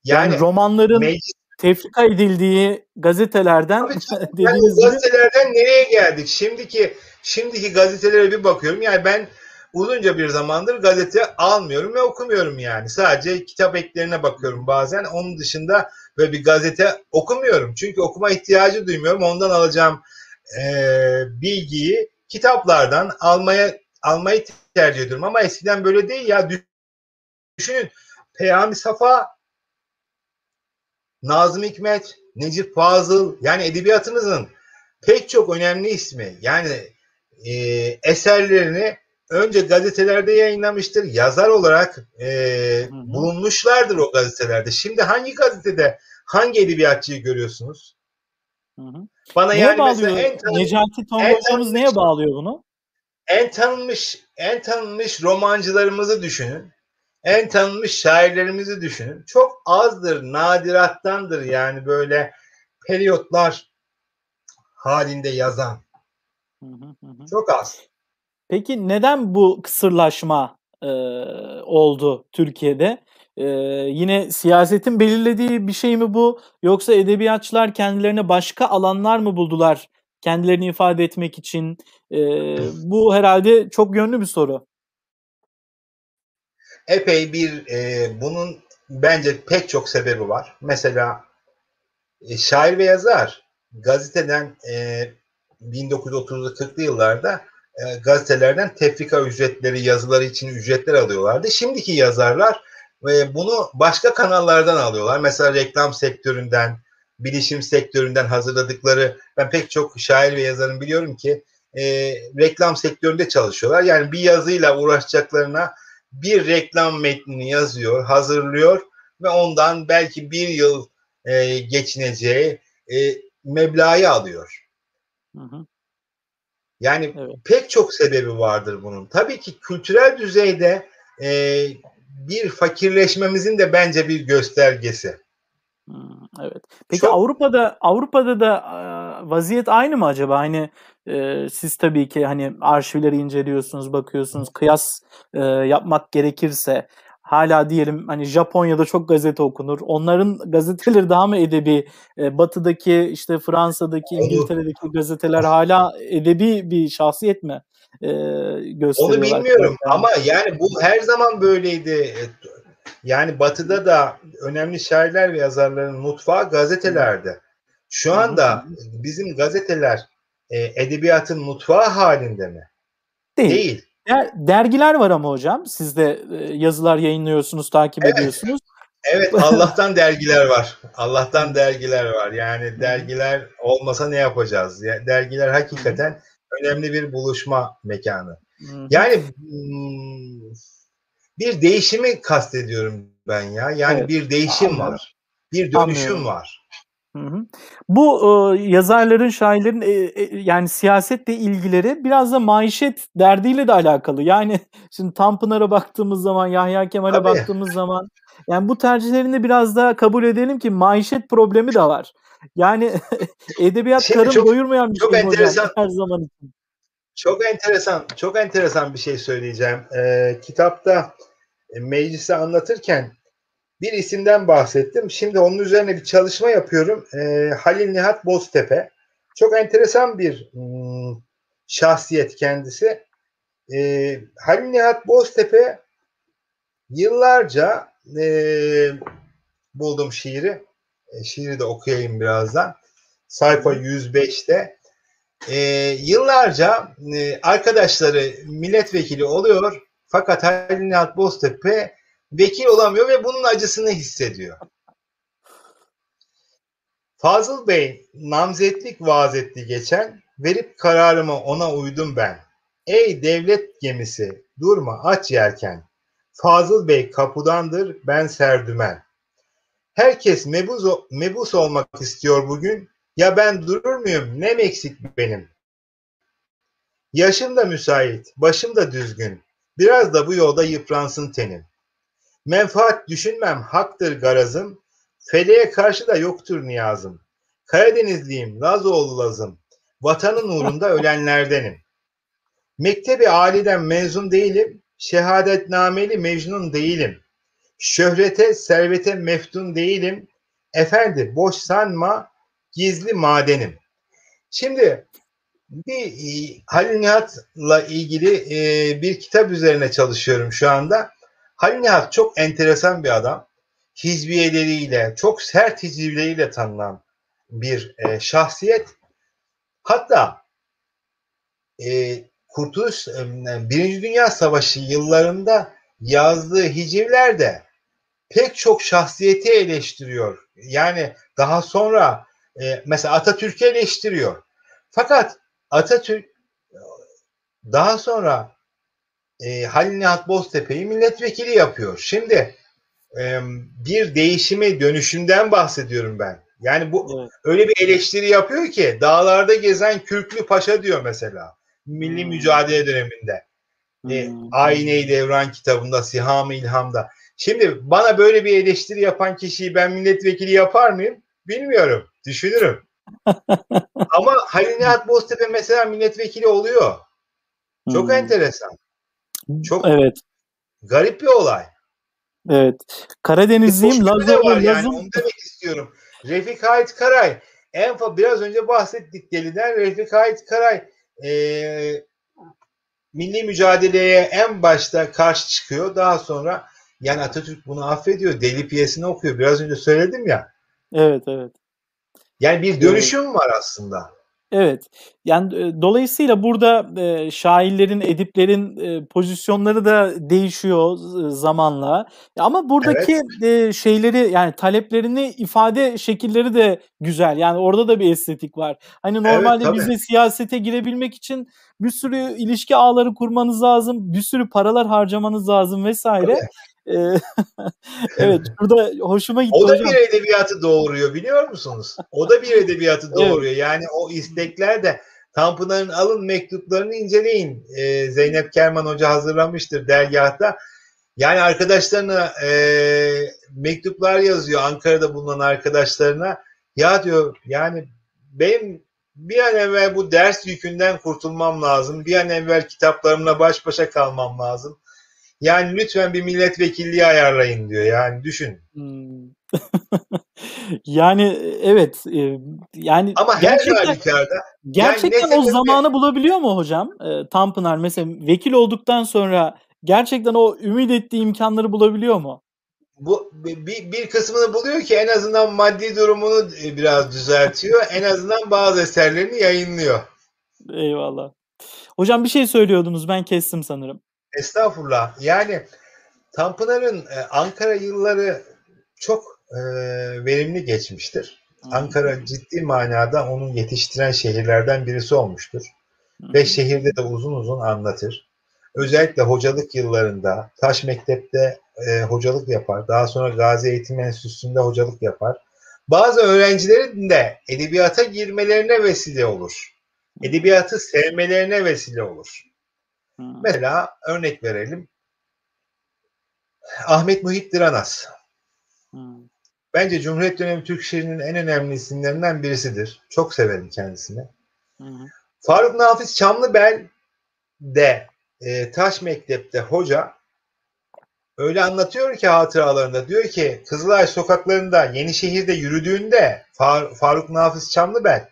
Yani, yani romanların meclis... tefrika edildiği gazetelerden dediğiniz yani gazetelerden nereye geldik? Şimdiki şimdiki gazetelere bir bakıyorum. Yani ben uzunca bir zamandır gazete almıyorum ve okumuyorum yani. Sadece kitap eklerine bakıyorum bazen. Onun dışında böyle bir gazete okumuyorum. Çünkü okuma ihtiyacı duymuyorum. Ondan alacağım e, bilgiyi kitaplardan almaya almayı tercih ediyorum. Ama eskiden böyle değil ya Düşünün Peyami Safa, Nazım Hikmet, Necip Fazıl yani edebiyatımızın pek çok önemli ismi yani e, eserlerini önce gazetelerde yayınlamıştır. Yazar olarak e, bulunmuşlardır o gazetelerde. Şimdi hangi gazetede hangi edebiyatçıyı görüyorsunuz? Hı hı. Bana neye yani bağlıyor? mesela en tanınmış, Necati Tonguç'umuz neye bağlıyor bunu? En tanınmış en tanınmış romancılarımızı düşünün en tanınmış şairlerimizi düşünün. Çok azdır, nadirattandır yani böyle periyotlar halinde yazan. Çok az. Peki neden bu kısırlaşma e, oldu Türkiye'de? E, yine siyasetin belirlediği bir şey mi bu? Yoksa edebiyatçılar kendilerine başka alanlar mı buldular kendilerini ifade etmek için? E, bu herhalde çok yönlü bir soru epey bir e, bunun bence pek çok sebebi var. Mesela e, şair ve yazar gazeteden e, 1930'lu 40'lı yıllarda e, gazetelerden tefrika ücretleri, yazıları için ücretler alıyorlardı. Şimdiki yazarlar e, bunu başka kanallardan alıyorlar. Mesela reklam sektöründen, bilişim sektöründen hazırladıkları ben pek çok şair ve yazarın biliyorum ki e, reklam sektöründe çalışıyorlar. Yani bir yazıyla uğraşacaklarına bir reklam metnini yazıyor, hazırlıyor ve ondan belki bir yıl e, geçineceği e, meblağı alıyor. Hı hı. Yani evet. pek çok sebebi vardır bunun. Tabii ki kültürel düzeyde e, bir fakirleşmemizin de bence bir göstergesi. Evet. Peki Çok... Avrupa'da Avrupa'da da vaziyet aynı mı acaba? Hani e, siz tabii ki hani arşivleri inceliyorsunuz, bakıyorsunuz, kıyas e, yapmak gerekirse hala diyelim hani Japonya'da çok gazete okunur. Onların gazeteleri daha mı edebi? E, batı'daki işte Fransa'daki, İngiltere'deki gazeteler hala edebi bir şahsiyet mi? E, gösteriyorlar. Onu bilmiyorum yani. ama yani bu her zaman böyleydi. Yani batıda da önemli şairler ve yazarların mutfağı gazetelerde. Şu anda bizim gazeteler e, edebiyatın mutfağı halinde mi? Değil. Değil. dergiler var ama hocam. Siz de e, yazılar yayınlıyorsunuz, takip evet. ediyorsunuz. Evet, Allah'tan dergiler var. Allah'tan dergiler var. Yani dergiler olmasa ne yapacağız? Dergiler hakikaten önemli bir buluşma mekanı. Yani hmm, bir değişimi kastediyorum ben ya. Yani evet. bir değişim var. Bir dönüşüm Anlıyorum. var. Hı hı. Bu e, yazarların, şairlerin e, e, yani siyasetle ilgileri biraz da maişet derdiyle de alakalı. Yani şimdi Tanpınar'a baktığımız zaman, Yahya Kemal'e baktığımız zaman yani bu tercihlerinde biraz daha kabul edelim ki maişet problemi de var. Yani edebiyat Şimdi karın çok, doyurmayan bir çok şey enteresan, her zaman için. Çok enteresan, çok enteresan bir şey söyleyeceğim. Ee, kitapta e, meclise anlatırken bir isimden bahsettim. Şimdi onun üzerine bir çalışma yapıyorum. E, Halil Nihat Boztepe. Çok enteresan bir hmm, şahsiyet kendisi. E, Halil Nihat Boztepe yıllarca e, buldum şiiri. E, şiiri de okuyayım birazdan. Sayfa 105'te. E, yıllarca e, arkadaşları milletvekili oluyor. Fakat Halil Nihat Boztepe vekil olamıyor ve bunun acısını hissediyor. Fazıl Bey namzetlik vaaz etti geçen, verip kararımı ona uydum ben. Ey devlet gemisi, durma aç yerken. Fazıl Bey kapudandır, ben serdümen. Herkes mebus, mebus olmak istiyor bugün. Ya ben durur muyum? Ne eksik benim? Yaşım da müsait, başım da düzgün. Biraz da bu yolda yıpransın tenim. Menfaat düşünmem haktır garazım, feleğe karşı da yoktur niyazım. Karadenizliyim, Lazoğlu Lazım, vatanın uğrunda ölenlerdenim. Mektebi aliden mezun değilim, şehadetnameli mecnun değilim. Şöhrete, servete meftun değilim. Efendi boş sanma, gizli madenim. Şimdi bir e, Halil Nihat'la ilgili e, bir kitap üzerine çalışıyorum şu anda. Halil Nihat çok enteresan bir adam. Hizbiyeleriyle, çok sert hizbiyeleriyle tanınan bir e, şahsiyet. Hatta e, Kurtuluş, e, Birinci Dünya Savaşı yıllarında yazdığı hicivler de pek çok şahsiyeti eleştiriyor. Yani daha sonra e, mesela Atatürk'ü eleştiriyor. Fakat Atatürk daha sonra e, Halil Nihat Boztepe'yi milletvekili yapıyor. Şimdi e, bir değişimi, dönüşümden bahsediyorum ben. Yani bu evet. öyle bir eleştiri yapıyor ki dağlarda gezen Kürklü Paşa diyor mesela. Milli hmm. mücadele döneminde. E, hmm. Ayne-i Devran kitabında, Siham-ı İlham'da. Şimdi bana böyle bir eleştiri yapan kişiyi ben milletvekili yapar mıyım? Bilmiyorum. Düşünürüm. Ama Halil Nihat Boztepe mesela milletvekili oluyor. Çok hmm. enteresan. Çok evet. garip bir olay. Evet. Karadenizliyim. Lazım, var yani onu demek istiyorum. Refik Hait Karay en fa biraz önce bahsettik deliden Refik Hait Karay e, milli mücadeleye en başta karşı çıkıyor. Daha sonra yani Atatürk bunu affediyor. Deli piyesini okuyor. Biraz önce söyledim ya. Evet, evet. Yani bir dönüşüm evet. var aslında. Evet. Yani e, dolayısıyla burada e, şairlerin, ediplerin e, pozisyonları da değişiyor zamanla. Ama buradaki evet. e, şeyleri yani taleplerini ifade şekilleri de güzel. Yani orada da bir estetik var. Hani normalde evet, bize siyasete girebilmek için bir sürü ilişki ağları kurmanız lazım, bir sürü paralar harcamanız lazım vesaire. Tabii. evet burada hoşuma gitti O da hocam. bir edebiyatı doğuruyor biliyor musunuz? O da bir edebiyatı doğuruyor. evet. Yani o istekler de Tanpınar'ın alın mektuplarını inceleyin. Ee, Zeynep Kerman Hoca hazırlamıştır dergahta. Yani arkadaşlarına e, mektuplar yazıyor Ankara'da bulunan arkadaşlarına. Ya diyor yani benim bir an evvel bu ders yükünden kurtulmam lazım. Bir an evvel kitaplarımla baş başa kalmam lazım. Yani lütfen bir milletvekilliği ayarlayın diyor. Yani düşün. Hmm. yani evet e, yani ama gerçekten, her halükarda gerçekten yani o zamanı bulabiliyor mu hocam? E, Tanpınar mesela vekil olduktan sonra gerçekten o ümit ettiği imkanları bulabiliyor mu? Bu bir, bir kısmını buluyor ki en azından maddi durumunu e, biraz düzeltiyor. en azından bazı eserlerini yayınlıyor. Eyvallah. Hocam bir şey söylüyordunuz ben kestim sanırım. Estağfurullah. Yani Tanpınar'ın e, Ankara yılları çok e, verimli geçmiştir. Ankara ciddi manada onu yetiştiren şehirlerden birisi olmuştur. Ve şehirde de uzun uzun anlatır. Özellikle hocalık yıllarında Taş Mektep'te e, hocalık yapar. Daha sonra Gazi Eğitim Enstitüsü'nde hocalık yapar. Bazı öğrencilerin de edebiyata girmelerine vesile olur. Edebiyatı sevmelerine vesile olur. Mesela örnek verelim. Ahmet Muhit Diranas. Bence Cumhuriyet dönemi Türk şiirinin en önemli isimlerinden birisidir. Çok severim kendisini. Hı. Faruk Nafiz Çamlıbel de e, Taş Mektep'te hoca öyle anlatıyor ki hatıralarında diyor ki Kızılay sokaklarında Yenişehir'de yürüdüğünde Far, Faruk Nafiz Çamlıbel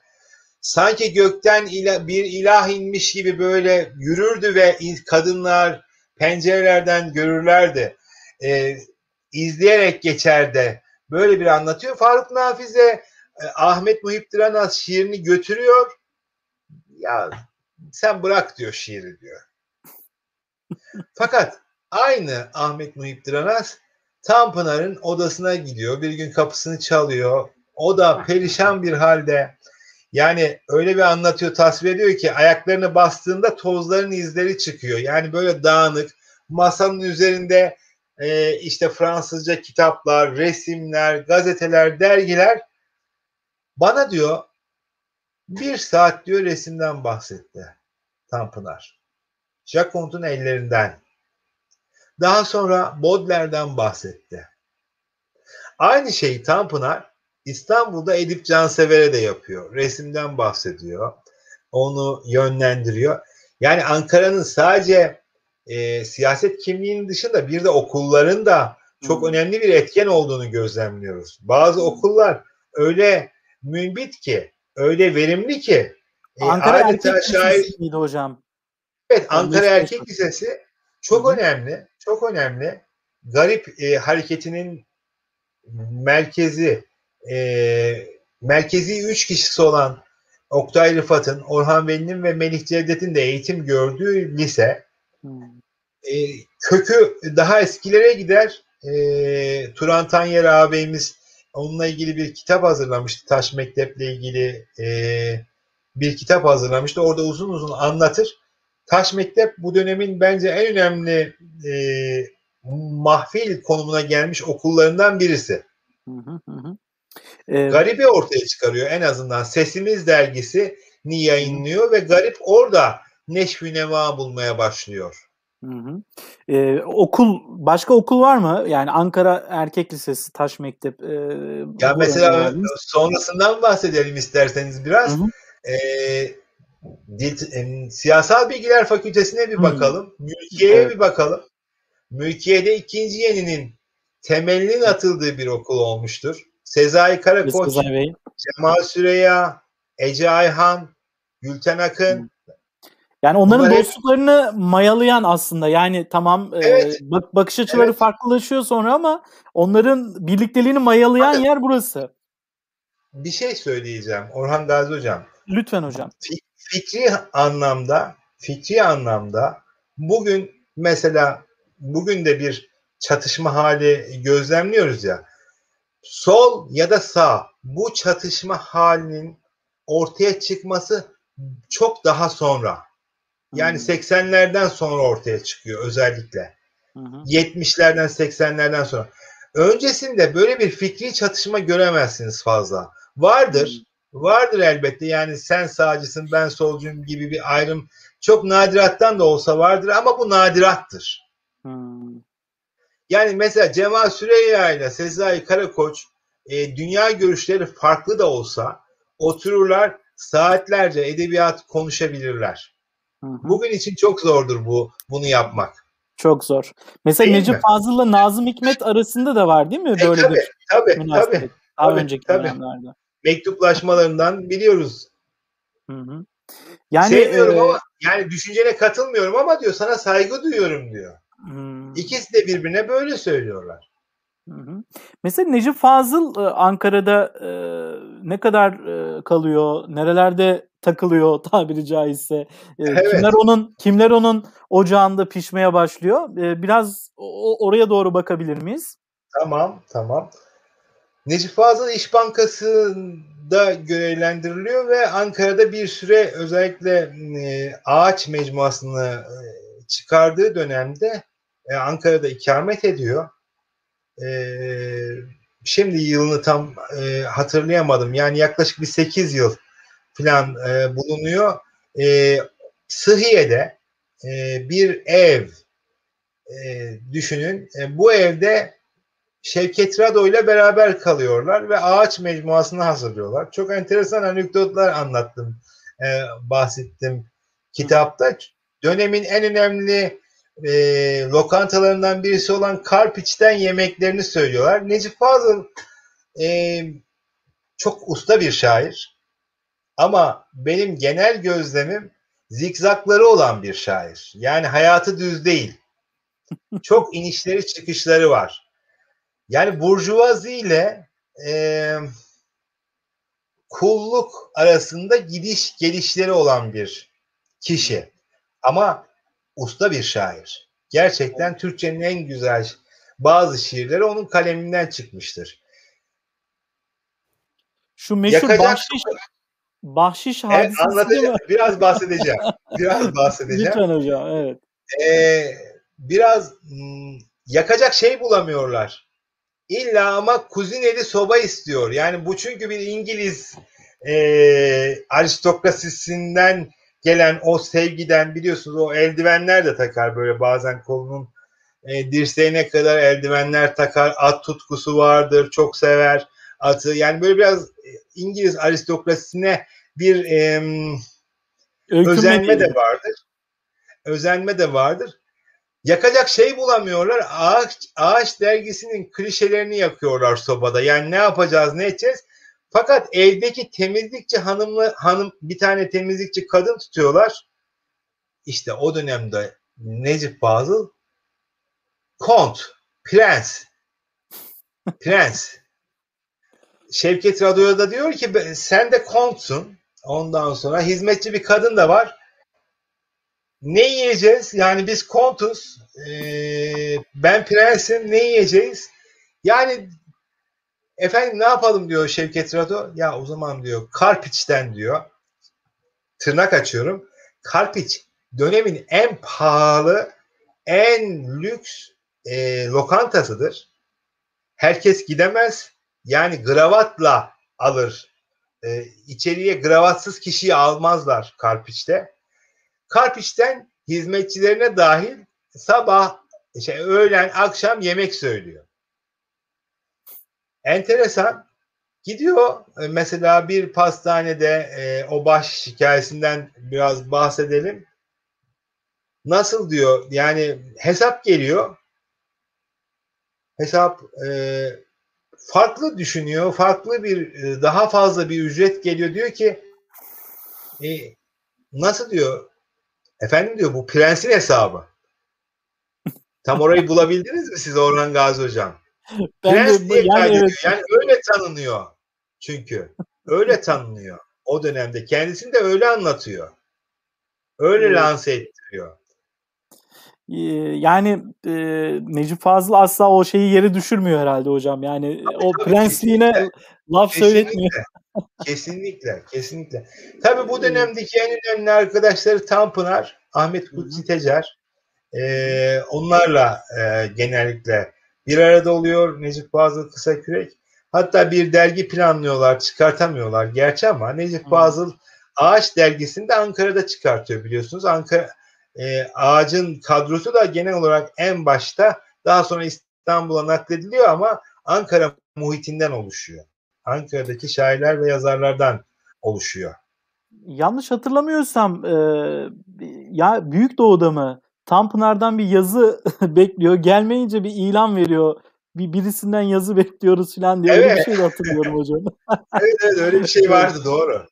sanki gökten ila, bir ilah inmiş gibi böyle yürürdü ve kadınlar pencerelerden görürlerdi. E, izleyerek geçerdi. Böyle bir anlatıyor. Faruk Nafize e, Ahmet Muhip Diranaz şiirini götürüyor. Ya sen bırak diyor şiiri diyor. Fakat aynı Ahmet Muhip Diranaz Tanpınar'ın odasına gidiyor. Bir gün kapısını çalıyor. O da perişan bir halde yani öyle bir anlatıyor, tasvir ediyor ki ayaklarını bastığında tozların izleri çıkıyor. Yani böyle dağınık. Masanın üzerinde e, işte Fransızca kitaplar, resimler, gazeteler, dergiler. Bana diyor bir saat diyor resimden bahsetti Tanpınar. Jacont'un ellerinden. Daha sonra Baudelaire'den bahsetti. Aynı şeyi Tanpınar İstanbul'da Edip Cansever'e de yapıyor. Resimden bahsediyor. Onu yönlendiriyor. Yani Ankara'nın sadece e, siyaset kimliğinin dışında bir de okulların da çok önemli bir etken olduğunu gözlemliyoruz. Bazı okullar öyle mümbit ki, öyle verimli ki e, Ankara Erkek Lisesi miydi hocam? Evet, Ankara Erkek Lisesi çok Hı-hı. önemli, çok önemli. Garip e, hareketinin merkezi, e, merkezi üç kişisi olan Oktay Rıfat'ın, Orhan Veli'nin ve Melih Cevdet'in de eğitim gördüğü lise. E, kökü daha eskilere gider. E, Turan Tanyer ağabeyimiz onunla ilgili bir kitap hazırlamıştı. Taş Mektep'le ilgili e, bir kitap hazırlamıştı. Orada uzun uzun anlatır. Taş Mektep bu dönemin bence en önemli e, mahfil konumuna gelmiş okullarından birisi. Hı hı hı. Ee, Garibi ortaya çıkarıyor en azından. Sesimiz dergisi ni yayınlıyor ve Garip orada neşvi neva bulmaya başlıyor. Hı hı. Ee, okul başka okul var mı? Yani Ankara Erkek Lisesi, Taş Mektep. E, ya mesela sonrasından bahsedelim isterseniz biraz. Hı hı. Ee, dil, e, siyasal bilgiler fakültesine bir bakalım. Hı. Mülkiye'ye evet. bir bakalım. Mülkiye'de ikinci yeninin temelinin atıldığı bir okul olmuştur. Sezai Karakoç, Cemal Süreya, Ece Ayhan, Gülten Akın. Hı. Yani onların Bunlar dostluklarını hep... mayalayan aslında yani tamam e, evet. e, bak bakış açıları evet. farklılaşıyor sonra ama onların birlikteliğini mayalayan Hadi. yer burası. Bir şey söyleyeceğim Orhan Gazi hocam. Lütfen hocam. Fikri anlamda fikri anlamda bugün mesela bugün de bir çatışma hali gözlemliyoruz ya. Sol ya da sağ bu çatışma halinin ortaya çıkması çok daha sonra. Yani hmm. 80'lerden sonra ortaya çıkıyor özellikle. Hı 70'lerden 80'lerden sonra. Öncesinde böyle bir fikri çatışma göremezsiniz fazla. Vardır. Hmm. Vardır elbette. Yani sen sağcısın ben solcuyum gibi bir ayrım çok nadirattan da olsa vardır ama bu nadirattır. Hmm. Yani mesela Cemal Süreyya ile Sezai Karakoç e, dünya görüşleri farklı da olsa otururlar saatlerce edebiyat konuşabilirler. Hı hı. Bugün için çok zordur bu bunu yapmak. Çok zor. Mesela değil Necip Fazıl'la Nazım Hikmet arasında da var değil mi e, böyle tabii, bir tabii, tabii, Daha tabii, önceki tabii. dönemlerde. Mektuplaşmalarından biliyoruz. Hı hı. Yani Sevmiyorum e, ama yani düşüncene katılmıyorum ama diyor sana saygı duyuyorum diyor. Hmm. İkisi de birbirine böyle söylüyorlar. Hı hı. Mesela Necip Fazıl e, Ankara'da e, ne kadar e, kalıyor, nerelerde takılıyor tabiri caizse. E, evet. Kimler onun kimler onun ocağında pişmeye başlıyor? E, biraz o, oraya doğru bakabilir miyiz? Tamam, tamam. Necip Fazıl İş Bankası'nda görevlendiriliyor ve Ankara'da bir süre özellikle e, ağaç mecmuasını e, çıkardığı dönemde e, Ankara'da ikamet ediyor. E, şimdi yılını tam e, hatırlayamadım. Yani yaklaşık bir 8 yıl falan e, bulunuyor. E, Sıhiye'de e, bir ev e, düşünün. E, bu evde Şevket Rado ile beraber kalıyorlar ve ağaç mecmuasını hazırlıyorlar. Çok enteresan anekdotlar anlattım, e, bahsettim kitapta. Dönemin en önemli e, lokantalarından birisi olan Karpiç'ten yemeklerini söylüyorlar. Necip Fazıl e, çok usta bir şair ama benim genel gözlemim zikzakları olan bir şair. Yani hayatı düz değil. Çok inişleri çıkışları var. Yani burjuvazi ile e, kulluk arasında gidiş gelişleri olan bir kişi. Ama usta bir şair. Gerçekten Türkçenin en güzel bazı şiirleri onun kaleminden çıkmıştır. Şu meşhur Yakacak... bahşiş bahşiş hadisesi evet, anlatacağım. Biraz bahsedeceğim. Biraz bahsedeceğim. Lütfen hocam, evet. Ee, biraz hmm, yakacak şey bulamıyorlar. İlla ama kuzineli soba istiyor. Yani bu çünkü bir İngiliz e, aristokrasisinden gelen o sevgiden biliyorsunuz o eldivenler de takar böyle bazen kolunun e, dirseğine kadar eldivenler takar. At tutkusu vardır. Çok sever atı. Yani böyle biraz e, İngiliz aristokrasisine bir e, özenme de vardır. Özenme de vardır. Yakacak şey bulamıyorlar. Ağaç, ağaç dergisinin klişelerini yakıyorlar sobada. Yani ne yapacağız, ne edeceğiz? Fakat evdeki temizlikçi hanımla hanım bir tane temizlikçi kadın tutuyorlar. İşte o dönemde Necip Fazıl kont, prens, prens. Şevket Radyo'da diyor ki sen de kontsun. Ondan sonra hizmetçi bir kadın da var. Ne yiyeceğiz? Yani biz kontuz. Ee, ben prensim. Ne yiyeceğiz? Yani Efendim ne yapalım diyor Şevket Rado. Ya o zaman diyor Karpiç'ten diyor. Tırnak açıyorum. Karpiç dönemin en pahalı, en lüks e, lokantasıdır. Herkes gidemez. Yani gravatla alır. E, içeriye gravatsız kişiyi almazlar Karpiç'te. Karpiç'ten hizmetçilerine dahil sabah, şey, öğlen, akşam yemek söylüyor. Enteresan. Gidiyor e, mesela bir pastanede e, o baş hikayesinden biraz bahsedelim. Nasıl diyor yani hesap geliyor. Hesap e, farklı düşünüyor. Farklı bir e, daha fazla bir ücret geliyor. Diyor ki e, nasıl diyor efendim diyor bu prensin hesabı. Tam orayı bulabildiniz mi siz Orhan Gazi Hocam? Ben Prens de, diye yani, evet. yani öyle tanınıyor çünkü. Öyle tanınıyor. O dönemde kendisini de öyle anlatıyor. Öyle evet. lanse ettiriyor. Ee, yani e, Necip Fazıl asla o şeyi yeri düşürmüyor herhalde hocam. Yani tabii, o tabii, prensliğine kesinlikle. laf kesinlikle. söyletmiyor. kesinlikle, kesinlikle. Tabii bu dönemdeki en önemli arkadaşları Tanpınar, Ahmet Kutsi Tecer. E, onlarla e, genellikle bir arada oluyor Necip Fazıl Kısakürek. Hatta bir dergi planlıyorlar, çıkartamıyorlar gerçi ama Necip Fazıl Ağaç dergisini de Ankara'da çıkartıyor biliyorsunuz. Ankara e, Ağaç'ın kadrosu da genel olarak en başta daha sonra İstanbul'a naklediliyor ama Ankara muhitinden oluşuyor. Ankara'daki şairler ve yazarlardan oluşuyor. Yanlış hatırlamıyorsam e, ya Büyük Doğu'da mı Tanpınar'dan bir yazı bekliyor. Gelmeyince bir ilan veriyor. Bir birisinden yazı bekliyoruz falan diye. Evet. Öyle bir şey de hatırlıyorum hocam. evet evet öyle bir şey vardı doğru.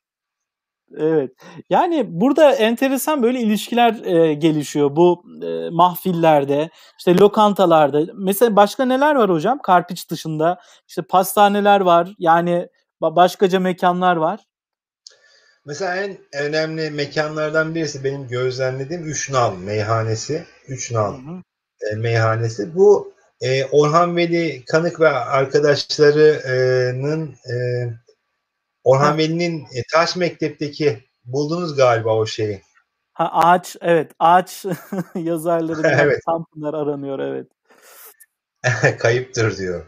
Evet. Yani burada enteresan böyle ilişkiler e, gelişiyor bu e, mahfillerde, işte lokantalarda. Mesela başka neler var hocam? Karpiç dışında işte pastaneler var. Yani başkaca mekanlar var. Mesela en önemli mekanlardan birisi benim gözlemlediğim Üç Nal meyhanesi. Üç Nal e, meyhanesi. Bu e, Orhan Veli Kanık ve arkadaşlarının e, Orhan Veli'nin e, Taş Mektep'teki buldunuz galiba o şeyi. Ha ağaç evet ağaç yazarları evet. Tanpınar aranıyor evet. Kayıptır diyor.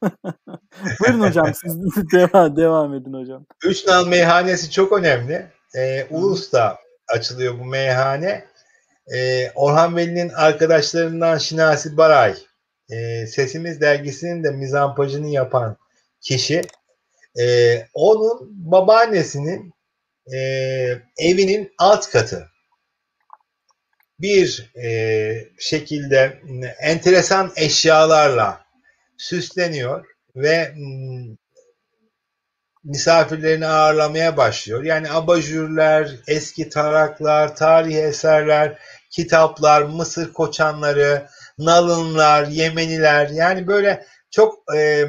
Buyurun hocam siz devam, devam edin hocam. Üç Nal Meyhanesi çok önemli. Ee, Ulus'ta açılıyor bu meyhane. Ee, Orhan Veli'nin arkadaşlarından Şinasi Baray, e, Sesimiz dergisinin de mizampajını yapan kişi. E, onun babaannesinin e, evinin alt katı bir e, şekilde enteresan eşyalarla süsleniyor ve m, misafirlerini ağırlamaya başlıyor. Yani abajürler, eski taraklar, tarihi eserler, kitaplar, Mısır koçanları, nalınlar, Yemeniler yani böyle çok e,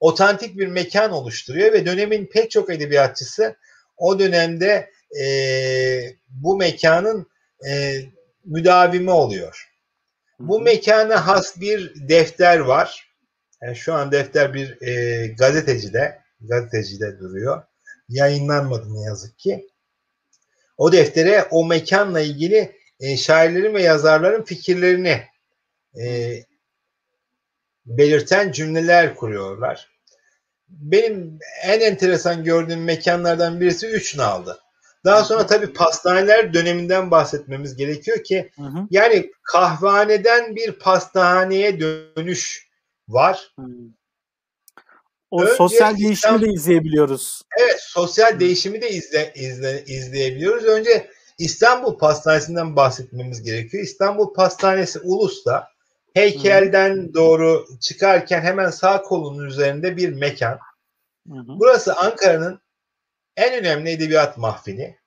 otantik bir mekan oluşturuyor ve dönemin pek çok edebiyatçısı o dönemde e, bu mekanın e, müdavimi oluyor. Bu mekana has bir defter var. Yani şu an defter bir e, gazetecide, gazetecide duruyor. Yayınlanmadı ne yazık ki. O deftere o mekanla ilgili e, şairlerin ve yazarların fikirlerini e, belirten cümleler kuruyorlar. Benim en enteresan gördüğüm mekanlardan birisi Üç Nal'dı. Daha sonra tabii pastaneler döneminden bahsetmemiz gerekiyor ki hı hı. yani kahvehaneden bir pastaneye dönüş var. O Önce sosyal değişimi İstanbul, de izleyebiliyoruz. Evet, sosyal değişimi de izle, izle, izleyebiliyoruz. Önce İstanbul Pastanesi'nden bahsetmemiz gerekiyor. İstanbul Pastanesi Ulus'ta heykelden Hı. doğru çıkarken hemen sağ kolunun üzerinde bir mekan. Hı hı. Burası Ankara'nın en önemli edebiyat mahfili.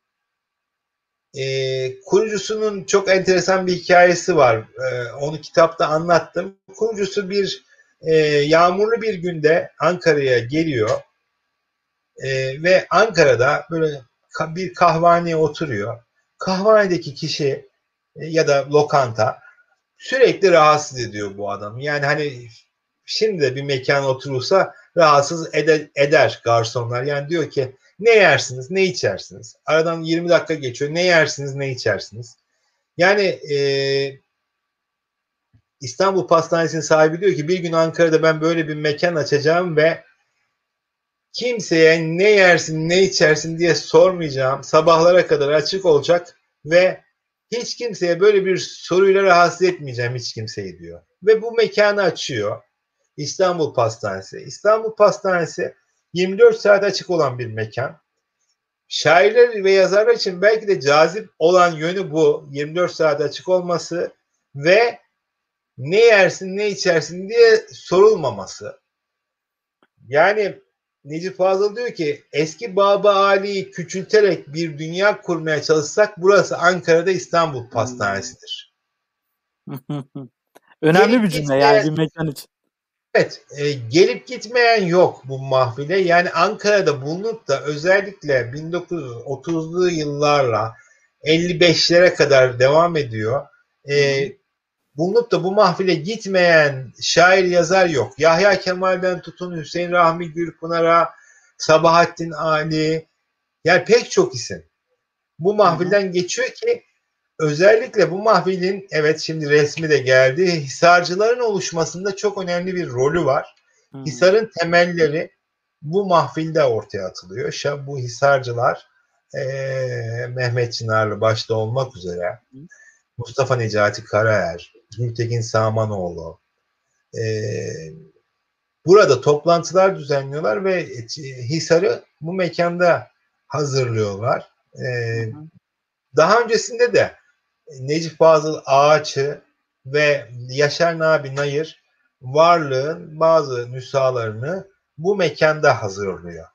Ee, kurucusunun çok enteresan bir hikayesi var. Ee, onu kitapta anlattım. Kurucusu bir e, yağmurlu bir günde Ankara'ya geliyor e, ve Ankara'da böyle bir kahvaneye oturuyor. Kahvanedeki kişi e, ya da lokanta sürekli rahatsız ediyor bu adamı. Yani hani şimdi de bir mekan oturursa rahatsız eder, eder garsonlar. Yani diyor ki ne yersiniz, ne içersiniz? Aradan 20 dakika geçiyor. Ne yersiniz, ne içersiniz? Yani e, İstanbul Pastanesi'nin sahibi diyor ki bir gün Ankara'da ben böyle bir mekan açacağım ve kimseye ne yersin, ne içersin diye sormayacağım. Sabahlara kadar açık olacak ve hiç kimseye böyle bir soruyla rahatsız etmeyeceğim hiç kimseyi diyor. Ve bu mekanı açıyor. İstanbul Pastanesi. İstanbul Pastanesi 24 saat açık olan bir mekan. Şairler ve yazarlar için belki de cazip olan yönü bu. 24 saat açık olması ve ne yersin ne içersin diye sorulmaması. Yani Necip Fazıl diyor ki eski Baba Ali'yi küçülterek bir dünya kurmaya çalışsak burası Ankara'da İstanbul Pastanesi'dir. Önemli gelip bir cümle gitmeyen, yani bir mekan için. Evet, e, gelip gitmeyen yok bu mahfile. Yani Ankara'da bulunup da özellikle 1930'lu yıllarla 55'lere kadar devam ediyor. E, bulunup da bu mahfile gitmeyen şair yazar yok. Yahya Kemal'den tutun Hüseyin Rahmi Gürpınar'a, Sabahattin Ali, yani pek çok isim bu mahfilden geçiyor ki özellikle bu mahfilin evet şimdi resmi de geldi. Hisarcıların oluşmasında çok önemli bir rolü var. Hisar'ın temelleri bu mahfilde ortaya atılıyor. Bu hisarcılar e, Mehmet Çınarlı başta olmak üzere. Mustafa Necati Karaer, Gültekin Samanoğlu e, burada toplantılar düzenliyorlar ve Hisar'ı bu mekanda hazırlıyorlar. E, daha öncesinde de Necip Fazıl Ağaç'ı ve Yaşar Nabi Nayır varlığın bazı nüshalarını bu mekanda hazırlıyor.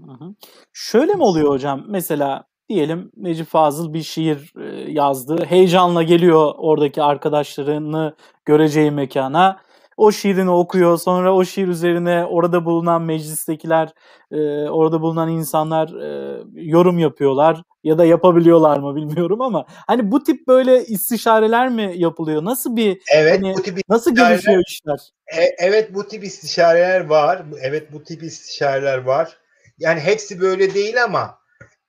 Hı hı. Şöyle mi oluyor hocam? Mesela diyelim Necip Fazıl bir şiir e, yazdı. Heyecanla geliyor oradaki arkadaşlarını göreceği mekana. O şiirini okuyor. Sonra o şiir üzerine orada bulunan meclistekiler, e, orada bulunan insanlar e, yorum yapıyorlar. Ya da yapabiliyorlar mı bilmiyorum ama hani bu tip böyle istişareler mi yapılıyor? Nasıl bir evet, hani, bu tip nasıl gelişiyor işler? E, evet bu tip istişareler var. Evet bu tip istişareler var. Yani hepsi böyle değil ama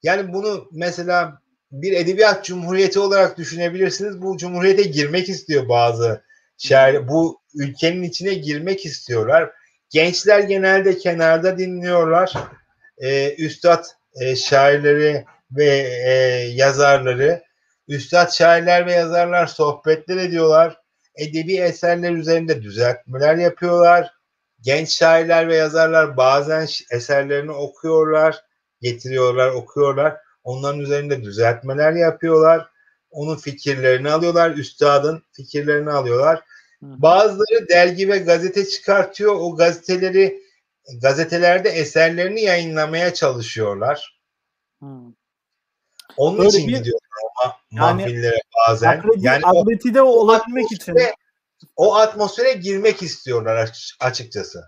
yani bunu mesela bir edebiyat cumhuriyeti olarak düşünebilirsiniz. Bu cumhuriyete girmek istiyor bazı şair. Bu ülkenin içine girmek istiyorlar. Gençler genelde kenarda dinliyorlar. Ee, üstad e, şairleri ve e, yazarları, üstad şairler ve yazarlar sohbetler ediyorlar. Edebi eserler üzerinde düzeltmeler yapıyorlar. Genç şairler ve yazarlar bazen eserlerini okuyorlar, getiriyorlar, okuyorlar. Onların üzerinde düzeltmeler yapıyorlar. Onun fikirlerini alıyorlar, üstadın fikirlerini alıyorlar. Bazıları dergi ve gazete çıkartıyor. O gazeteleri gazetelerde eserlerini yayınlamaya çalışıyorlar. Hmm. Onun Böyle için bir, gidiyorlar ama yani, mahfillere bazen. Akredi, yani akredide olabilmek için. O atmosfere girmek istiyorlar açıkçası.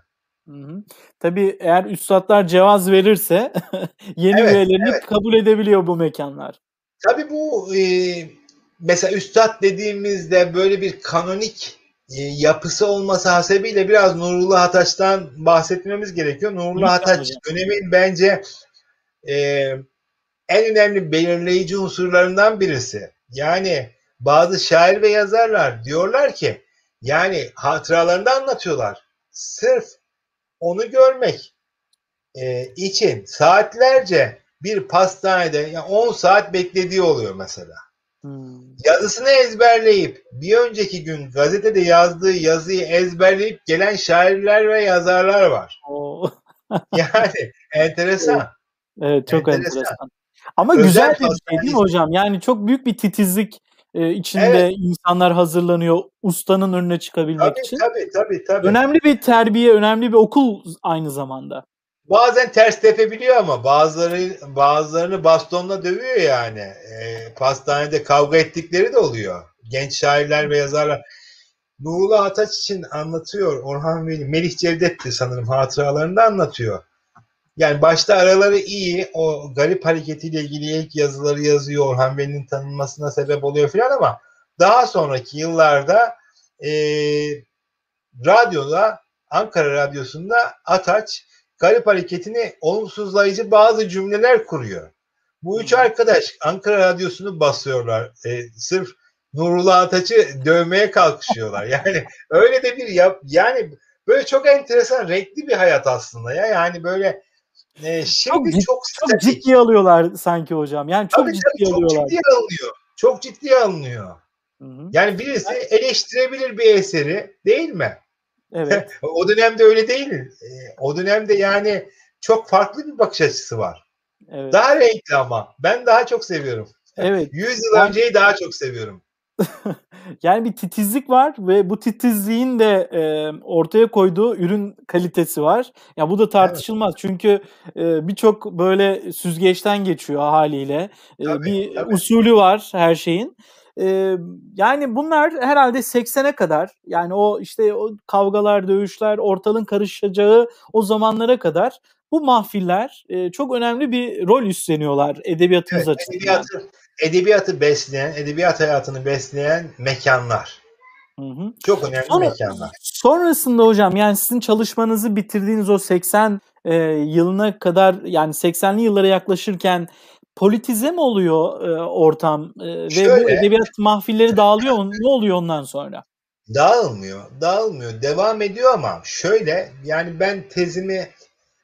Tabii eğer üstadlar cevaz verirse yeni evet, üyelerini evet. kabul edebiliyor bu mekanlar. Tabii bu e, mesela üstad dediğimizde böyle bir kanonik e, yapısı olması hasebiyle biraz Nurullah Hataç'tan bahsetmemiz gerekiyor. Nurullah Hataç dönemin bence e, en önemli belirleyici unsurlarından birisi. Yani bazı şair ve yazarlar diyorlar ki yani hatıralarını anlatıyorlar. Sırf onu görmek e, için saatlerce bir pastanede yani 10 saat beklediği oluyor mesela. Hmm. Yazısını ezberleyip bir önceki gün gazetede yazdığı yazıyı ezberleyip gelen şairler ve yazarlar var. yani enteresan. Evet, evet çok enteresan. enteresan. Ama Özel güzel bir şey değil mi hocam? Yani çok büyük bir titizlik e, içinde evet. insanlar hazırlanıyor ustanın önüne çıkabilmek tabii, için. Tabii tabii tabii. Önemli bir terbiye, önemli bir okul aynı zamanda. Bazen ters tepebiliyor ama bazıları bazılarını bastonla dövüyor yani. E, pastanede kavga ettikleri de oluyor. Genç şairler ve yazarlar. Nurullah Ataç için anlatıyor Orhan Veli. Melih Cevdet'ti sanırım hatıralarında anlatıyor. Yani başta araları iyi. O garip hareketiyle ilgili ilk yazıları yazıyor. Orhan Veli'nin tanınmasına sebep oluyor filan ama daha sonraki yıllarda e, radyoda Ankara Radyosu'nda Ataç garip hareketini olumsuzlayıcı bazı cümleler kuruyor. Bu üç arkadaş Ankara Radyosu'nu basıyorlar. E, sırf Nurullah Ataç'ı dövmeye kalkışıyorlar. Yani öyle de bir yap yani böyle çok enteresan renkli bir hayat aslında ya. Yani böyle e, şimdi çok, çok, çok ciddi alıyorlar sanki hocam. Yani çok tabii, ciddi tabii, alıyorlar. Çok ciddi alınıyor. Çok ciddi alınıyor. Hı-hı. Yani birisi eleştirebilir bir eseri değil mi? Evet. o dönemde öyle değil. E, o dönemde yani çok farklı bir bakış açısı var. Evet. Daha renkli ama. Ben daha çok seviyorum. Evet. 100 yıl yani... önceyi daha çok seviyorum. yani bir titizlik var ve bu titizliğin de e, ortaya koyduğu ürün kalitesi var. Ya bu da tartışılmaz evet. çünkü e, birçok böyle süzgeçten geçiyor haliyle. E, tabii, bir tabii. usulü var her şeyin. E, yani bunlar herhalde 80'e kadar yani o işte o kavgalar, dövüşler, ortalığın karışacağı o zamanlara kadar bu mahfiller e, çok önemli bir rol üstleniyorlar edebiyatımız evet, açısından. Edebiyatı, edebiyatı besleyen, edebiyat hayatını besleyen mekanlar. Hı hı. Çok önemli Sonra, mekanlar. Sonrasında hocam yani sizin çalışmanızı bitirdiğiniz o 80 e, yılına kadar yani 80'li yıllara yaklaşırken politize mi oluyor e, ortam e, Şöyle, ve bu edebiyat mahfilleri dağılıyor mu? Ne oluyor ondan sonra? Dağılmıyor, dağılmıyor. Devam ediyor ama şöyle yani ben tezimi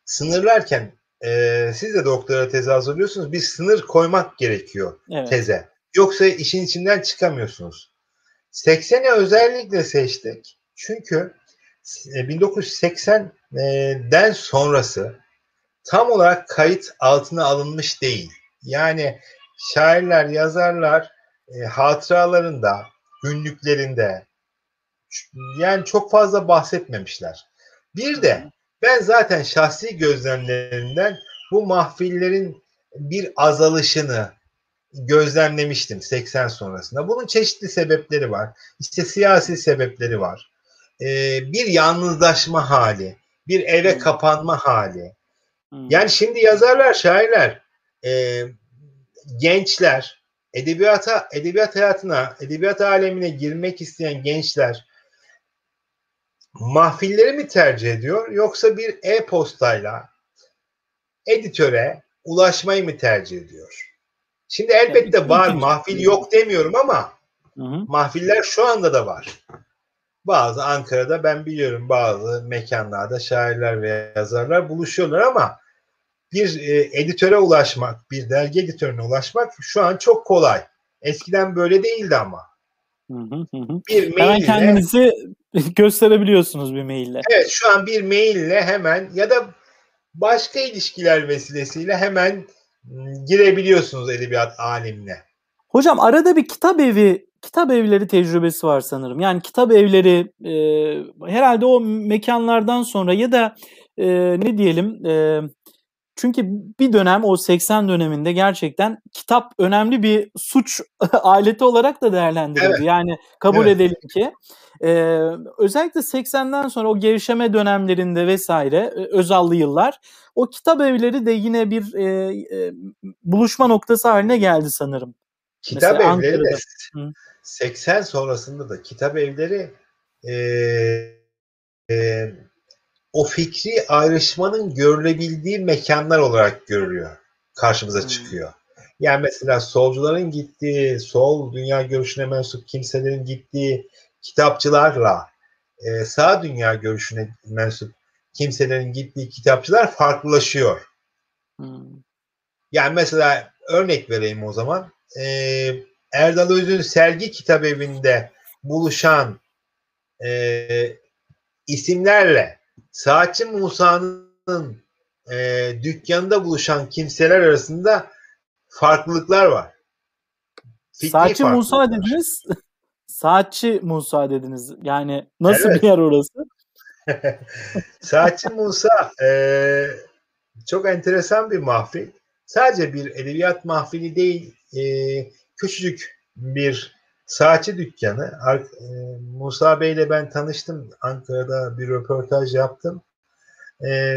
sınırlarken e, siz de doktora tezi hazırlıyorsunuz. Bir sınır koymak gerekiyor evet. teze. Yoksa işin içinden çıkamıyorsunuz. 80'i özellikle seçtik. Çünkü 1980'den sonrası tam olarak kayıt altına alınmış değil. Yani şairler, yazarlar e, hatıralarında, günlüklerinde yani çok fazla bahsetmemişler. Bir de ben zaten şahsi gözlemlerimden bu mahfillerin bir azalışını gözlemlemiştim 80 sonrasında. Bunun çeşitli sebepleri var. İşte siyasi sebepleri var. Ee, bir yalnızlaşma hali, bir eve hmm. kapanma hali. Hmm. Yani şimdi yazarlar, şairler, e, gençler, edebiyata, edebiyat hayatına, edebiyat alemine girmek isteyen gençler mahfilleri mi tercih ediyor yoksa bir e-postayla editöre ulaşmayı mı tercih ediyor? Şimdi elbette var mahfil yok demiyorum ama mahfiller şu anda da var. Bazı Ankara'da ben biliyorum bazı mekanlarda şairler ve yazarlar buluşuyorlar ama bir e, editöre ulaşmak, bir dergi editörüne ulaşmak şu an çok kolay. Eskiden böyle değildi ama. Hı hı Bir maille, hemen kendinizi gösterebiliyorsunuz bir maille. Evet şu an bir maille hemen ya da başka ilişkiler vesilesiyle hemen girebiliyorsunuz edebiyat alemine. Hocam arada bir kitap evi, kitap evleri tecrübesi var sanırım. Yani kitap evleri e, herhalde o mekanlardan sonra ya da e, ne diyelim e, çünkü bir dönem o 80 döneminde gerçekten kitap önemli bir suç aleti olarak da değerlendirildi. Evet. Yani kabul evet. edelim ki e, özellikle 80'den sonra o gevşeme dönemlerinde vesaire Özallı yıllar o kitap evleri de yine bir e, e, buluşma noktası haline geldi sanırım. Kitap Mesela evleri Ankara'da. de 80 sonrasında da kitap evleri e, e, o fikri ayrışmanın görülebildiği mekanlar olarak görülüyor. Karşımıza hmm. çıkıyor. Yani mesela solcuların gittiği, sol dünya görüşüne mensup kimselerin gittiği kitapçılarla e, sağ dünya görüşüne mensup kimselerin gittiği kitapçılar farklılaşıyor. Hmm. Yani mesela örnek vereyim o zaman. E, Erdal Öz'ün sergi kitap evinde buluşan e, isimlerle Saatçi Musa'nın e, dükkanında buluşan kimseler arasında farklılıklar var. Fikri Saatçi Musa dediniz. Saatçi Musa dediniz. Yani nasıl evet. bir yer orası? Saatçi Musa e, çok enteresan bir mahfil. Sadece bir edebiyat mahfili değil, e, küçücük bir saatçi dükkanı. E, Musa Bey ile ben tanıştım. Ankara'da bir röportaj yaptım. E,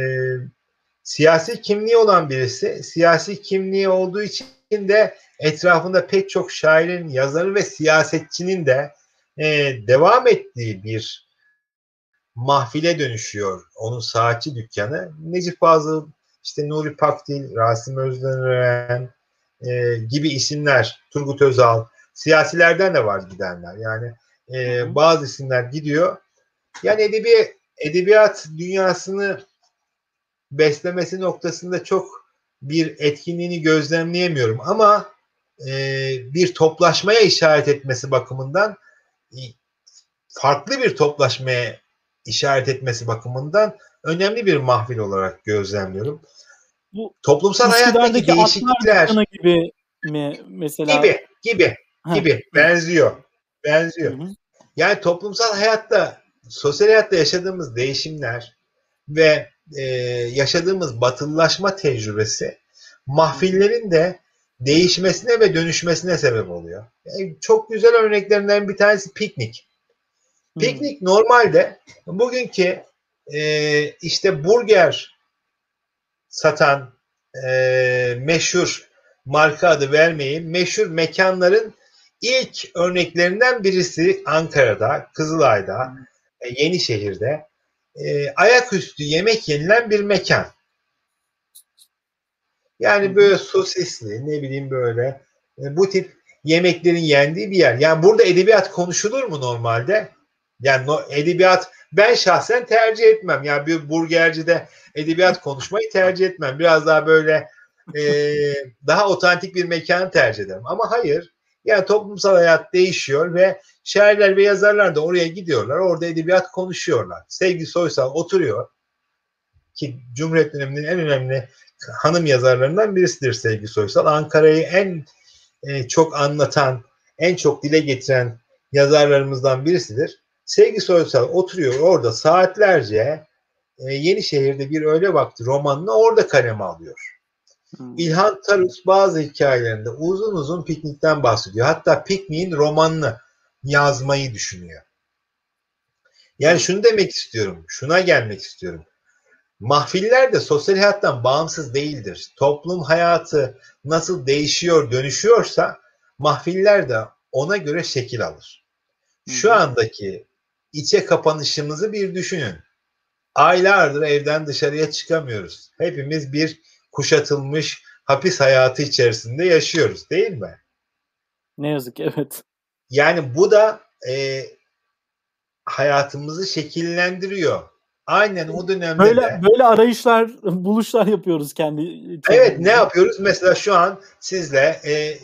siyasi kimliği olan birisi. Siyasi kimliği olduğu için de etrafında pek çok şairin, yazarın ve siyasetçinin de e, devam ettiği bir mahfile dönüşüyor. Onun saatçi dükkanı. Necip Fazıl, işte Nuri Pakdil, Rasim Özdenören e, gibi isimler, Turgut Özal, siyasilerden de var gidenler. Yani e, bazı isimler gidiyor. Yani edebi edebiyat dünyasını beslemesi noktasında çok bir etkinliğini gözlemleyemiyorum ama e, bir toplaşmaya işaret etmesi bakımından farklı bir toplaşmaya işaret etmesi bakımından önemli bir mahfil olarak gözlemliyorum. Bu toplumsal hayattaki değişiklikler gibi mi mesela gibi gibi gibi benziyor. Benziyor. Hı hı. Yani toplumsal hayatta, sosyal hayatta yaşadığımız değişimler ve e, yaşadığımız batılılaşma tecrübesi mahfillerin de değişmesine ve dönüşmesine sebep oluyor. Yani çok güzel örneklerinden bir tanesi piknik. Piknik hmm. normalde bugünkü e, işte burger satan e, meşhur marka adı vermeyi meşhur mekanların ilk örneklerinden birisi Ankara'da, Kızılay'da, e, Yenişehir'de e, ayaküstü yemek yenilen bir mekan. Yani böyle sosisli, ne bileyim böyle e, bu tip yemeklerin yendiği bir yer. Yani burada edebiyat konuşulur mu normalde? Yani no, edebiyat ben şahsen tercih etmem. Yani bir burgercide edebiyat konuşmayı tercih etmem. Biraz daha böyle e, daha otantik bir mekan tercih ederim. Ama hayır. Yani toplumsal hayat değişiyor ve şairler ve yazarlar da oraya gidiyorlar. Orada edebiyat konuşuyorlar. Sevgi Soysal oturuyor ki Cumhuriyet döneminin en önemli hanım yazarlarından birisidir Sevgi Soysal. Ankara'yı en e, çok anlatan, en çok dile getiren yazarlarımızdan birisidir. Sevgi Soysal oturuyor orada saatlerce e, Yenişehir'de bir öğle vakti romanını orada kaleme alıyor. Hmm. İlhan Tarus bazı hikayelerinde uzun uzun piknikten bahsediyor. Hatta pikniğin romanını yazmayı düşünüyor. Yani şunu demek istiyorum, şuna gelmek istiyorum. Mahfiller de sosyal hayattan bağımsız değildir. Toplum hayatı nasıl değişiyor, dönüşüyorsa mahfiller de ona göre şekil alır. Şu andaki içe kapanışımızı bir düşünün. Aylardır evden dışarıya çıkamıyoruz. Hepimiz bir kuşatılmış hapis hayatı içerisinde yaşıyoruz değil mi? Ne yazık ki evet. Yani bu da e, hayatımızı şekillendiriyor. Aynen o dönemde böyle, de. Böyle arayışlar, buluşlar yapıyoruz kendi. Evet ne yapıyoruz? Mesela şu an sizle e,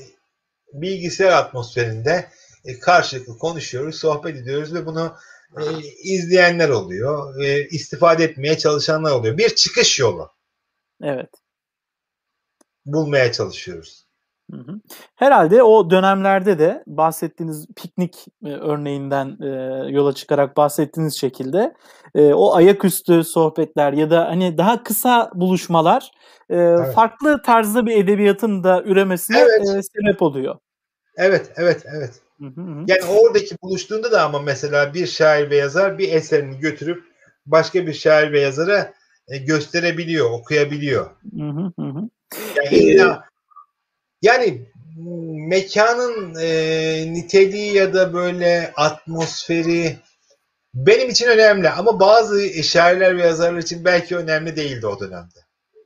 bilgisayar atmosferinde e, karşılıklı konuşuyoruz, sohbet ediyoruz ve bunu e, izleyenler oluyor, e, istifade etmeye çalışanlar oluyor. Bir çıkış yolu. Evet. Bulmaya çalışıyoruz. Herhalde o dönemlerde de bahsettiğiniz piknik e, örneğinden e, yola çıkarak bahsettiğiniz şekilde e, o ayaküstü sohbetler ya da hani daha kısa buluşmalar e, evet. farklı tarzda bir edebiyatın da üremesine evet. e, sebep oluyor. Evet, evet, evet. Hı hı hı. Yani oradaki buluştuğunda da ama mesela bir şair ve yazar bir eserini götürüp başka bir şair ve yazara e, gösterebiliyor, okuyabiliyor. Hı hı hı. Yani illa yani mekanın e, niteliği ya da böyle atmosferi benim için önemli ama bazı şairler ve yazarlar için belki önemli değildi o dönemde.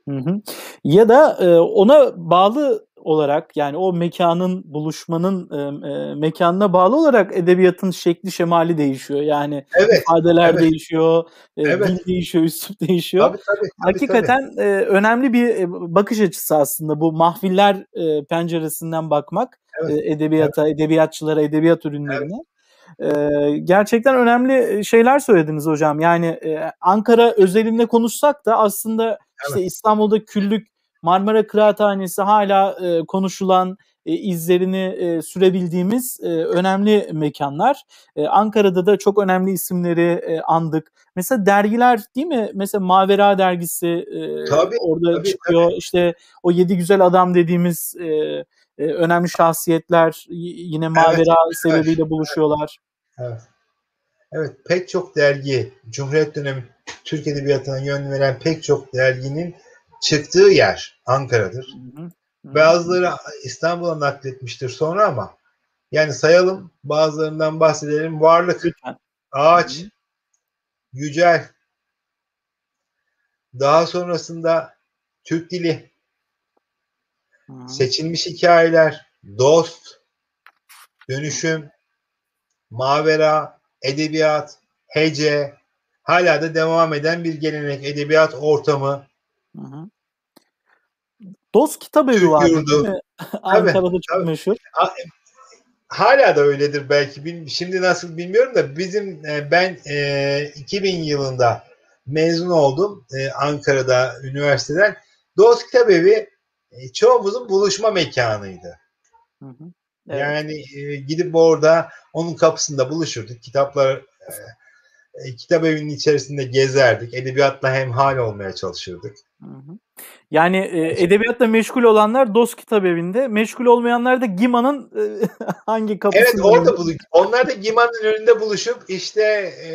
Hı hı. Ya da e, ona bağlı olarak yani o mekanın buluşmanın e, e, mekanına bağlı olarak edebiyatın şekli şemali değişiyor. Yani evet, ifadeler evet. değişiyor, e, evet. dil değişiyor, üslup değişiyor. Tabii, tabii, tabii, Hakikaten tabii. E, önemli bir e, bakış açısı aslında bu mahfiller e, penceresinden bakmak evet. e, edebiyata, evet. edebiyatçılara, edebiyat ürünlerine. Evet. Ee, gerçekten önemli şeyler söylediniz hocam. Yani e, Ankara özelinde konuşsak da aslında evet. işte İstanbul'da küllük Marmara Kıraathanesi hala e, konuşulan e, izlerini e, sürebildiğimiz e, önemli mekanlar. E, Ankara'da da çok önemli isimleri e, andık. Mesela dergiler değil mi? Mesela Mavera dergisi e, tabii, orada tabii, çıkıyor. Tabii. İşte o Yedi Güzel Adam dediğimiz e, e, önemli şahsiyetler yine Mavera evet, sebebiyle evet, buluşuyorlar. Evet. Evet pek çok dergi, Cumhuriyet dönemi Türk Edebiyatı'na yön veren pek çok derginin çıktığı yer Ankara'dır. Hı hı. Bazıları İstanbul'a nakletmiştir sonra ama yani sayalım bazılarından bahsedelim. Varlık, Lütfen. Ağaç, hı hı. Yücel, daha sonrasında Türk Dili, hı. seçilmiş hikayeler, Dost, Dönüşüm, Mavera, Edebiyat, Hece, hala da devam eden bir gelenek, edebiyat ortamı, Hı hı. Dost kitap evi var değil mi? Ankara'da çok tabii. meşhur. Hala da öyledir belki. Şimdi nasıl bilmiyorum da bizim e, ben 2000 e, yılında mezun oldum e, Ankara'da üniversiteden. Dost Kitap Evi çoğumuzun buluşma mekanıydı. Hı hı. Evet. Yani gidip orada onun kapısında buluşurduk. Kitaplar kitap evinin içerisinde gezerdik. Edebiyatla hemhal olmaya çalışırdık. Yani e, edebiyatla meşgul olanlar Dost Kitap Evi'nde, meşgul olmayanlar da Gima'nın e, hangi kapısında? Evet orada buluş. Onlar da Gima'nın önünde buluşup işte e,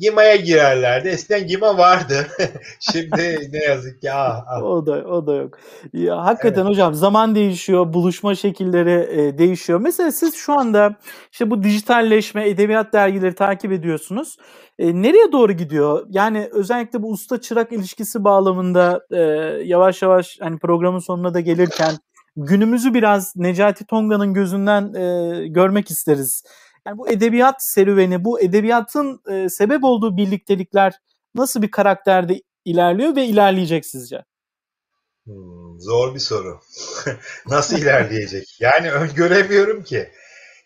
Gima'ya girerlerdi. Eskiden Gima vardı. Şimdi ne yazık ki ah, ah. O da o da yok. Ya hakikaten evet. hocam zaman değişiyor, buluşma şekilleri e, değişiyor. Mesela siz şu anda işte bu dijitalleşme, edebiyat dergileri takip ediyorsunuz. E, nereye doğru gidiyor? Yani özellikle bu usta çırak ilişkisi bağlamında e, yavaş yavaş hani programın sonuna da gelirken günümüzü biraz Necati Tonga'nın gözünden e, görmek isteriz. Yani bu edebiyat serüveni, bu edebiyatın e, sebep olduğu birliktelikler nasıl bir karakterde ilerliyor ve ilerleyecek sizce? Hmm, zor bir soru. nasıl ilerleyecek? Yani öngöremiyorum ki.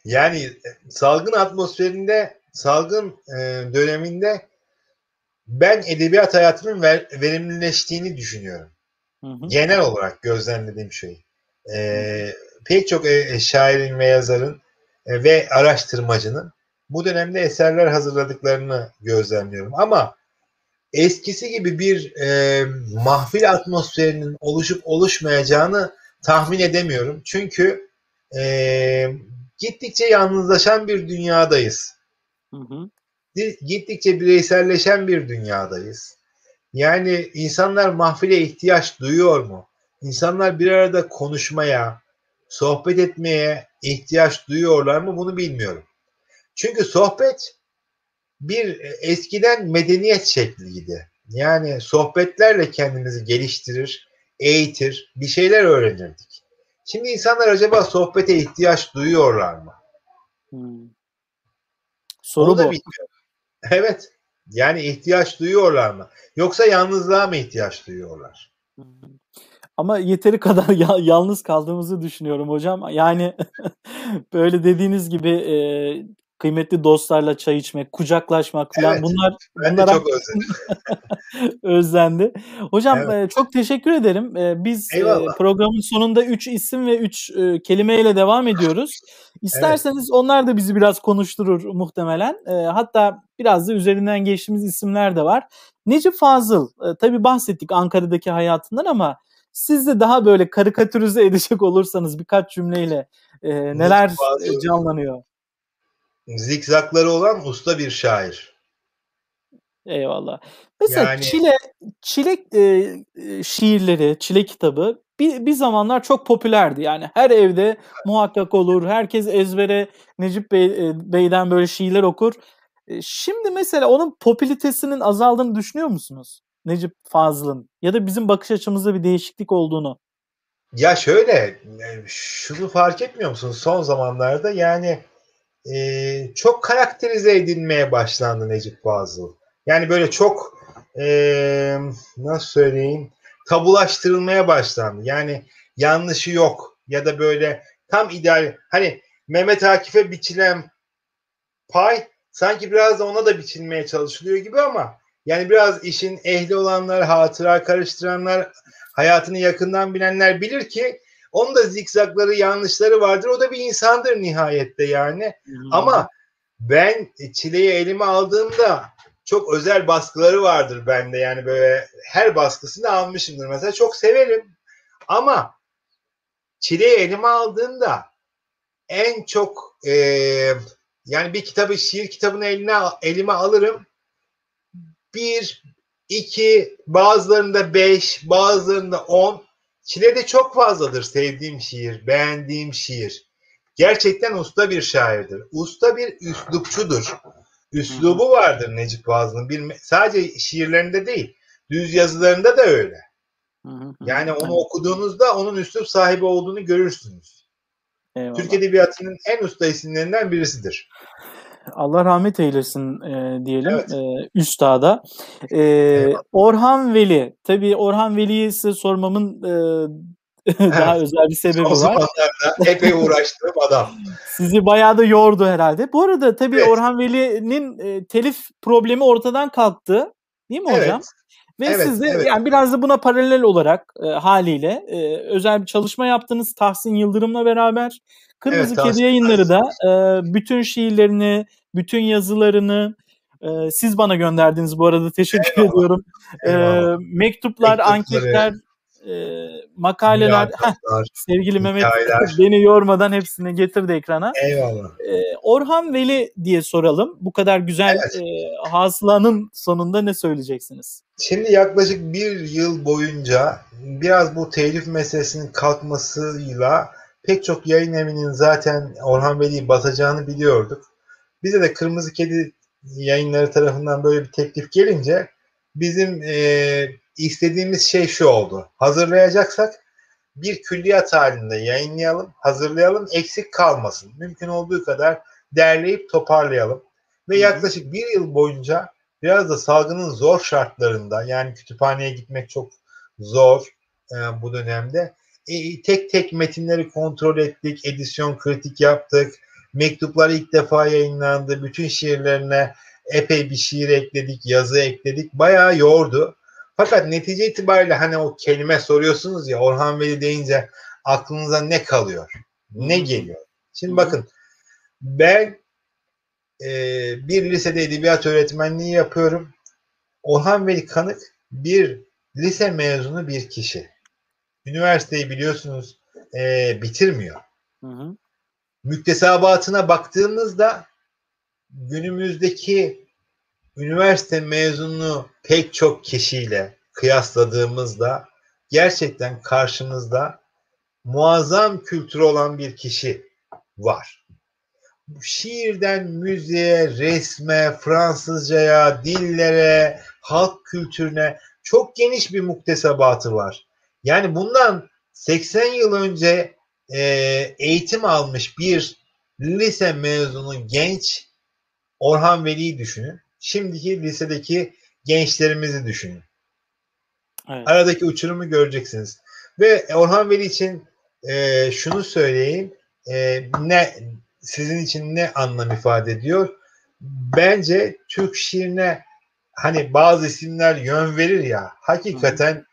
Yani e, salgın atmosferinde, salgın e, döneminde ben edebiyat hayatının ver, verimlileştiğini düşünüyorum. Hı hı. Genel olarak gözlemlediğim şey. E, pek çok e, şairin ve yazarın e, ve araştırmacının bu dönemde eserler hazırladıklarını gözlemliyorum. Ama eskisi gibi bir e, mahfil atmosferinin oluşup oluşmayacağını tahmin edemiyorum. Çünkü e, gittikçe yalnızlaşan bir dünyadayız. Hı hı. Gittikçe bireyselleşen bir dünyadayız. Yani insanlar mahfile ihtiyaç duyuyor mu? İnsanlar bir arada konuşmaya, sohbet etmeye ihtiyaç duyuyorlar mı bunu bilmiyorum. Çünkü sohbet bir eskiden medeniyet şekliydi. Yani sohbetlerle kendimizi geliştirir, eğitir, bir şeyler öğrenirdik. Şimdi insanlar acaba sohbete ihtiyaç duyuyorlar mı? Hmm. Soru Onu da bu. bilmiyorum. Evet. Yani ihtiyaç duyuyorlar mı? Yoksa yalnızlığa mı ihtiyaç duyuyorlar? Hmm. Ama yeteri kadar ya- yalnız kaldığımızı düşünüyorum hocam. Yani böyle dediğiniz gibi e, kıymetli dostlarla çay içmek, kucaklaşmak falan evet, bunlar bunlar çok özlendi. Hocam evet. çok teşekkür ederim. Biz e, programın sonunda 3 isim ve 3 e, kelimeyle devam ediyoruz. İsterseniz evet. onlar da bizi biraz konuşturur muhtemelen. Hatta biraz da üzerinden geçtiğimiz isimler de var. Necip Fazıl, tabii bahsettik Ankara'daki hayatından ama siz de daha böyle karikatürize edecek olursanız birkaç cümleyle e, neler Fazıl, canlanıyor? Zikzakları olan usta bir şair. Eyvallah. Mesela yani... Çile Çile e, şiirleri, Çile kitabı bir, bir zamanlar çok popülerdi. Yani her evde muhakkak olur. Herkes ezbere Necip Bey, e, Bey'den böyle şiirler okur. E, şimdi mesela onun popülitesinin azaldığını düşünüyor musunuz? Necip Fazıl'ın ya da bizim bakış açımızda bir değişiklik olduğunu. Ya şöyle e, şunu fark etmiyor musun son zamanlarda yani e, çok karakterize edilmeye başlandı Necip Fazıl. Yani böyle çok e, nasıl söyleyeyim tabulaştırılmaya başlandı. Yani yanlışı yok ya da böyle tam ideal hani Mehmet Akif'e biçilen pay sanki biraz da ona da biçilmeye çalışılıyor gibi ama yani biraz işin ehli olanlar, hatıra karıştıranlar, hayatını yakından bilenler bilir ki onun da zikzakları, yanlışları vardır. O da bir insandır nihayette yani. Hmm. Ama ben çileyi elime aldığımda çok özel baskıları vardır bende. Yani böyle her baskısını almışımdır. Mesela çok severim. Ama çileyi elime aldığımda en çok e, yani bir kitabı şiir kitabını eline elime alırım. Bir, iki, bazılarında beş, bazılarında on Çile de çok fazladır sevdiğim şiir, beğendiğim şiir. Gerçekten usta bir şairdir. Usta bir üslupçudur. Üslubu vardır Necip Fazıl'ın. Bir, sadece şiirlerinde değil, düz yazılarında da öyle. Yani onu okuduğunuzda onun üslup sahibi olduğunu görürsünüz. Eyvallah. Türk Edebiyatı'nın en usta isimlerinden birisidir. Allah rahmet eylesin e, diyelim evet. e, üstada. E, Orhan Veli. Tabii Orhan Veli'yi size sormamın e, daha evet. özel bir sebebi o var. O epey uğraştığım adam. Sizi bayağı da yordu herhalde. Bu arada tabii evet. Orhan Veli'nin e, telif problemi ortadan kalktı. Değil mi hocam? Evet. Ve evet, siz de evet. yani biraz da buna paralel olarak e, haliyle e, özel bir çalışma yaptınız Tahsin Yıldırım'la beraber. Kırmızı evet, Kedi yayınları da e, bütün şiirlerini, bütün yazılarını e, siz bana gönderdiniz bu arada teşekkür Eyvallah. ediyorum. E, mektuplar, anketler, e, makaleler, heh, sevgili Mehmet beni yormadan hepsini getirdi ekrana. Eyvallah. E, Orhan Veli diye soralım. Bu kadar güzel evet. e, hasılanın sonunda ne söyleyeceksiniz? Şimdi yaklaşık bir yıl boyunca biraz bu telif meselesinin kalkmasıyla pek çok yayın evinin zaten Orhan Veli'yi basacağını biliyorduk. Bize de Kırmızı Kedi yayınları tarafından böyle bir teklif gelince bizim e, istediğimiz şey şu oldu. Hazırlayacaksak bir külliyat halinde yayınlayalım, hazırlayalım, eksik kalmasın. Mümkün olduğu kadar derleyip toparlayalım. Ve yaklaşık bir yıl boyunca biraz da salgının zor şartlarında yani kütüphaneye gitmek çok zor e, bu dönemde. E, tek tek metinleri kontrol ettik, edisyon kritik yaptık. Mektuplar ilk defa yayınlandı. Bütün şiirlerine epey bir şiir ekledik, yazı ekledik. Bayağı yordu. Fakat netice itibariyle hani o kelime soruyorsunuz ya Orhan Veli deyince aklınıza ne kalıyor? Ne geliyor? Şimdi bakın ben e, bir lisede edebiyat öğretmenliği yapıyorum. Orhan Veli Kanık bir lise mezunu bir kişi. Üniversiteyi biliyorsunuz e, bitirmiyor. Hı hı. Müktesebatına baktığımızda günümüzdeki üniversite mezunu pek çok kişiyle kıyasladığımızda gerçekten karşımızda muazzam kültürü olan bir kişi var. Şiirden müziğe, resme, Fransızcaya, dillere, halk kültürüne çok geniş bir muktesebatı var. Yani bundan 80 yıl önce e, eğitim almış bir lise mezunu genç Orhan Veli'yi düşünün. Şimdiki lisedeki gençlerimizi düşünün. Evet. Aradaki uçurumu göreceksiniz. Ve Orhan Veli için e, şunu söyleyeyim. E, ne sizin için ne anlam ifade ediyor? Bence Türk şiirine hani bazı isimler yön verir ya hakikaten hı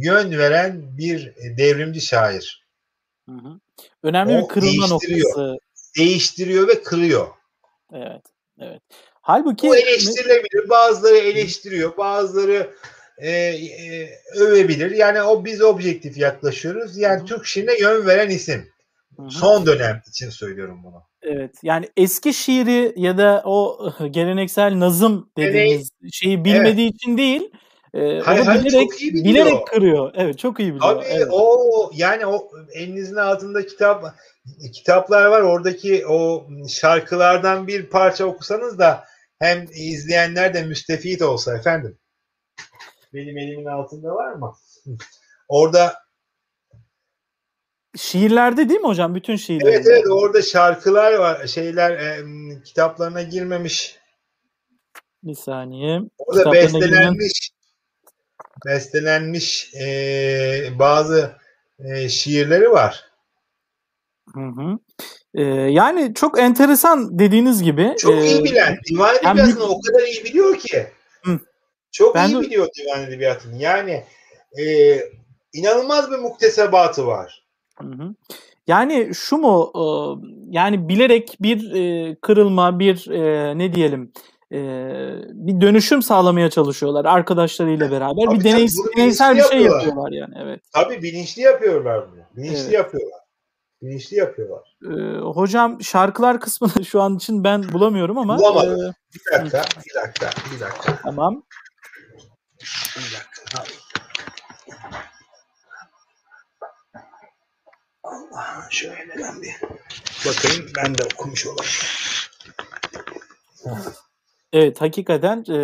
yön veren bir devrimci şair. Hı-hı. Önemli o bir kırılma noktası. Değiştiriyor ve kırıyor. Evet. Evet. Halbuki o eleştirilebilir. Bazıları eleştiriyor, bazıları e, e, övebilir. Yani o biz objektif yaklaşıyoruz. Yani Hı-hı. Türk şiirine yön veren isim. Hı-hı. Son dönem için söylüyorum bunu. Evet. Yani eski şiiri ya da o geleneksel nazım dediğimiz yani, şeyi bilmediği evet. için değil, ee, hayır, onu hayır, bilerek, çok iyi biliyor. bilerek kırıyor. Evet çok iyi biliyor. Abi evet. o yani o elinizin altında kitap kitaplar var. Oradaki o şarkılardan bir parça okusanız da hem izleyenler de müstefit olsa efendim. Benim elimin altında var mı? Orada Şiirlerde değil mi hocam? Bütün şiirler. Evet evet orada şarkılar var. Şeyler e, kitaplarına girmemiş. Bir saniye. Orada bestelenmiş bestelenmiş e, bazı e, şiirleri var. Hı hı. Ee, yani çok enteresan dediğiniz gibi. Çok e, iyi bilen. Divan edebiyatını yani, o kadar iyi biliyor ki. Hı. Çok ben iyi de, biliyor divan edebiyatını. Yani e, inanılmaz bir muktesebatı var. Hı hı. Yani şu mu e, yani bilerek bir e, kırılma bir e, ne diyelim e, bir dönüşüm sağlamaya çalışıyorlar arkadaşlarıyla beraber. Tabii bir deney, deneysel bir şey yapıyorlar yani. Evet. Tabii bilinçli yapıyorlar bunu. Bilinçli evet. yapıyorlar. Bilinçli yapıyorlar. Ee, hocam şarkılar kısmını şu an için ben bulamıyorum ama. Bulamadım. E, bir dakika, bir dakika, bir dakika. Tamam. Bir dakika. Allah şöyle ben bir bakayım ben de okumuş olayım. Evet hakikaten e,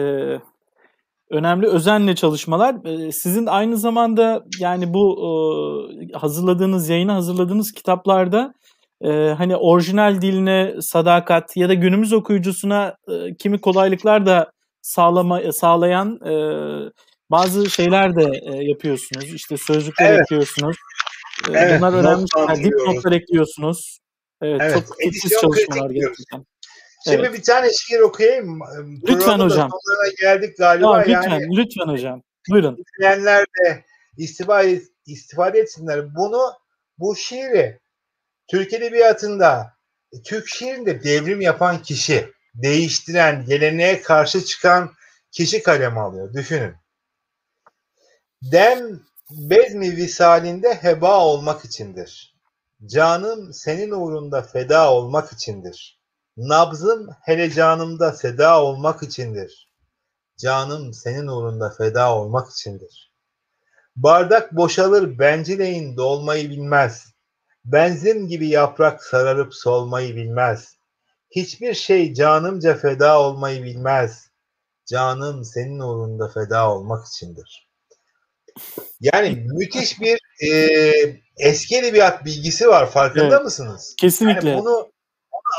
önemli özenle çalışmalar. E, sizin aynı zamanda yani bu e, hazırladığınız yayını hazırladığınız kitaplarda e, hani orijinal diline sadakat ya da günümüz okuyucusuna e, kimi kolaylıklar da sağlama sağlayan e, bazı şeyler de e, yapıyorsunuz. İşte sözlükler evet. ekliyorsunuz. E, evet, Bunlar önemli. Dipnotlar ekliyorsunuz. Evet, evet çok titiz çalışmalar gerçekten. Şimdi evet. bir tane şiir okuyayım. Lütfen Programın hocam. geldik galiba. Tamam, lütfen, yani, lütfen hocam. Buyurun. İzleyenler de istifade, istifade etsinler. Bunu, bu şiiri Türk Edebiyatı'nda, Türk şiirinde devrim yapan kişi, değiştiren, geleneğe karşı çıkan kişi kaleme alıyor. Düşünün. Dem bezmi visalinde heba olmak içindir. Canım senin uğrunda feda olmak içindir. Nabzım hele canımda feda olmak içindir. Canım senin uğrunda feda olmak içindir. Bardak boşalır bencileyin dolmayı bilmez. Benzin gibi yaprak sararıp solmayı bilmez. Hiçbir şey canımca feda olmayı bilmez. Canım senin uğrunda feda olmak içindir. Yani müthiş bir e, eski edebiyat bilgisi var. Farkında evet, mısınız? Kesinlikle. Yani bunu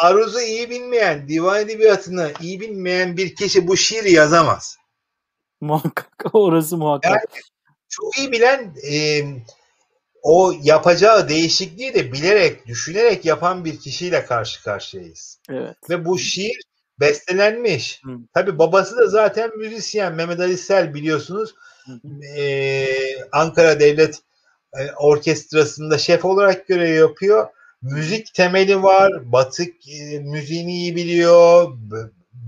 aruzu iyi bilmeyen, divan edebiyatını iyi bilmeyen bir kişi bu şiiri yazamaz. Muhakkak. Orası muhakkak. Yani çok iyi bilen e, o yapacağı değişikliği de bilerek, düşünerek yapan bir kişiyle karşı karşıyayız. Evet. Ve bu şiir bestelenmiş. Hı. Tabii babası da zaten müzisyen. Mehmet Ali Sel biliyorsunuz. Ee, Ankara Devlet e, Orkestrası'nda şef olarak görev yapıyor müzik temeli var. Batı e, müziğini iyi biliyor.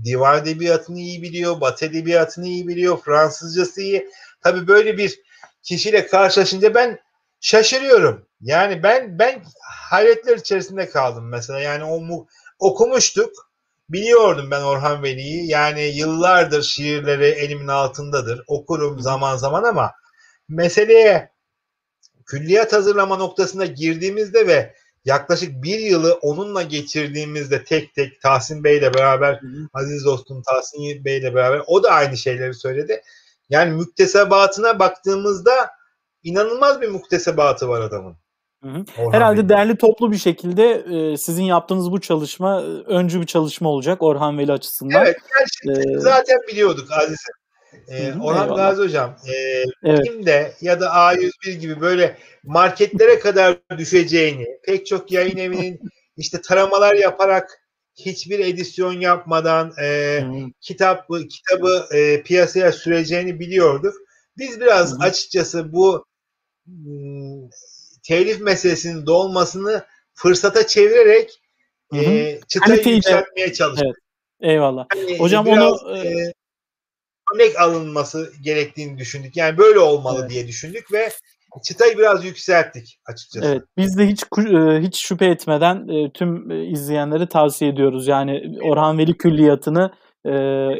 Divan edebiyatını iyi biliyor. Batı edebiyatını iyi biliyor. Fransızcası iyi. Tabii böyle bir kişiyle karşılaşınca ben şaşırıyorum. Yani ben ben hayretler içerisinde kaldım mesela. Yani o mu, okumuştuk. Biliyordum ben Orhan Veli'yi. Yani yıllardır şiirleri elimin altındadır. Okurum zaman zaman ama meseleye külliyat hazırlama noktasına girdiğimizde ve yaklaşık bir yılı onunla geçirdiğimizde tek tek Tahsin Bey'le beraber, hı hı. aziz dostum Tahsin Bey'le beraber o da aynı şeyleri söyledi. Yani müktesebatına baktığımızda inanılmaz bir müktesebatı var adamın. Hı hı. Herhalde Veli. derli toplu bir şekilde e, sizin yaptığınız bu çalışma e, öncü bir çalışma olacak Orhan Veli açısından. Evet, ee, zaten biliyorduk Aziz'im. Ee, Orhan Eyvallah. Gazi Hocam, e, evet. kimde ya da A101 gibi böyle marketlere kadar düşeceğini, pek çok yayın evinin işte taramalar yaparak hiçbir edisyon yapmadan e, kitap kitabı e, piyasaya süreceğini biliyorduk. Biz biraz Hı-hı. açıkçası bu m, telif meselesinin dolmasını fırsata çevirerek e, çıtayı Kaliteyi yükseltmeye çalıştık. Evet. Eyvallah. Yani Hocam onu e, örnek alınması gerektiğini düşündük. Yani böyle olmalı evet. diye düşündük ve çıtayı biraz yükselttik açıkçası. Evet, biz de hiç e, hiç şüphe etmeden e, tüm e, izleyenleri tavsiye ediyoruz. Yani Orhan Veli Külliyatı'nı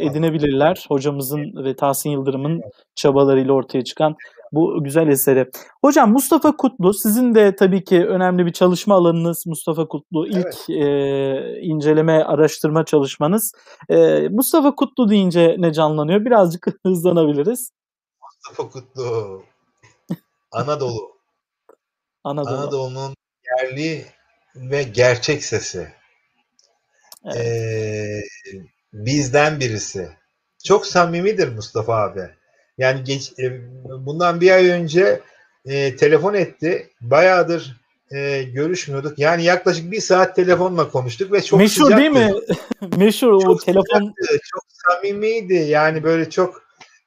edinebilirler. Hocamızın ve Tahsin Yıldırım'ın çabalarıyla ortaya çıkan bu güzel eseri. Hocam Mustafa Kutlu sizin de tabii ki önemli bir çalışma alanınız Mustafa Kutlu ilk evet. e, inceleme araştırma çalışmanız. E, Mustafa Kutlu deyince ne canlanıyor? Birazcık hızlanabiliriz. Mustafa Kutlu Anadolu. Anadolu. Anadolu'nun yerli ve gerçek sesi. Evet. Ee, bizden birisi. Çok samimidir Mustafa abi. Yani geç, e, bundan bir ay önce e, telefon etti. Bayağıdır e, görüşmüyorduk. Yani yaklaşık bir saat telefonla konuştuk ve çok Meşhur sıcaktı. değil mi? Meşhur o çok telefon. Sıcaktı, çok samimiydi. Yani böyle çok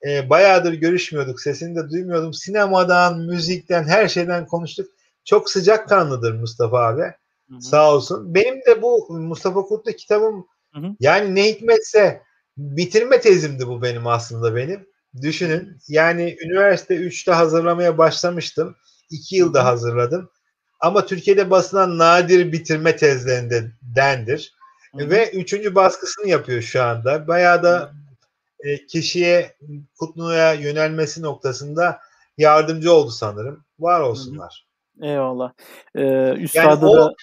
e, bayağıdır görüşmüyorduk. Sesini de duymuyordum. Sinemadan, müzikten, her şeyden konuştuk. Çok sıcak kanlıdır Mustafa abi. Hı-hı. Sağ olsun. Benim de bu Mustafa Kurtlu kitabım Hı-hı. yani ne hikmetse bitirme tezimdi bu benim aslında benim. Düşünün. Yani üniversite 3'te hazırlamaya başlamıştım. 2 yılda hazırladım. Ama Türkiye'de basılan nadir bitirme tezlerindendir. Hı-hı. Ve üçüncü baskısını yapıyor şu anda. Bayağı da e, kişiye Kutlu'ya yönelmesi noktasında yardımcı oldu sanırım. Var olsunlar. Eyvallah. Ee, yani o da...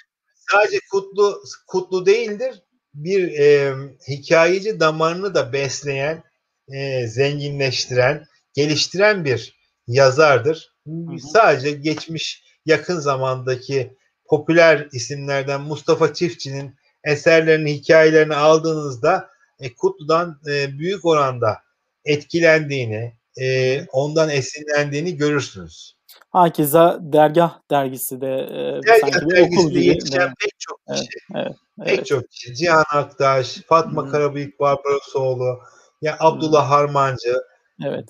sadece Kutlu Kutlu değildir. Bir e, hikayeci damarını da besleyen, e, zenginleştiren, geliştiren bir yazardır. Hı hı. Sadece geçmiş yakın zamandaki popüler isimlerden Mustafa Çiftçi'nin eserlerini, hikayelerini aldığınızda e, Kutlu'dan e, büyük oranda etkilendiğini, e, ondan esinlendiğini görürsünüz. Hakeza Dergah dergisi de e, Dergah dergisinde yetişen pek çok kişi. Evet, evet, pek evet. çok kişi. Cihan Aktaş, Fatma hmm. Karabıyık Barbarosoğlu, yani Abdullah. Harmancı. Evet.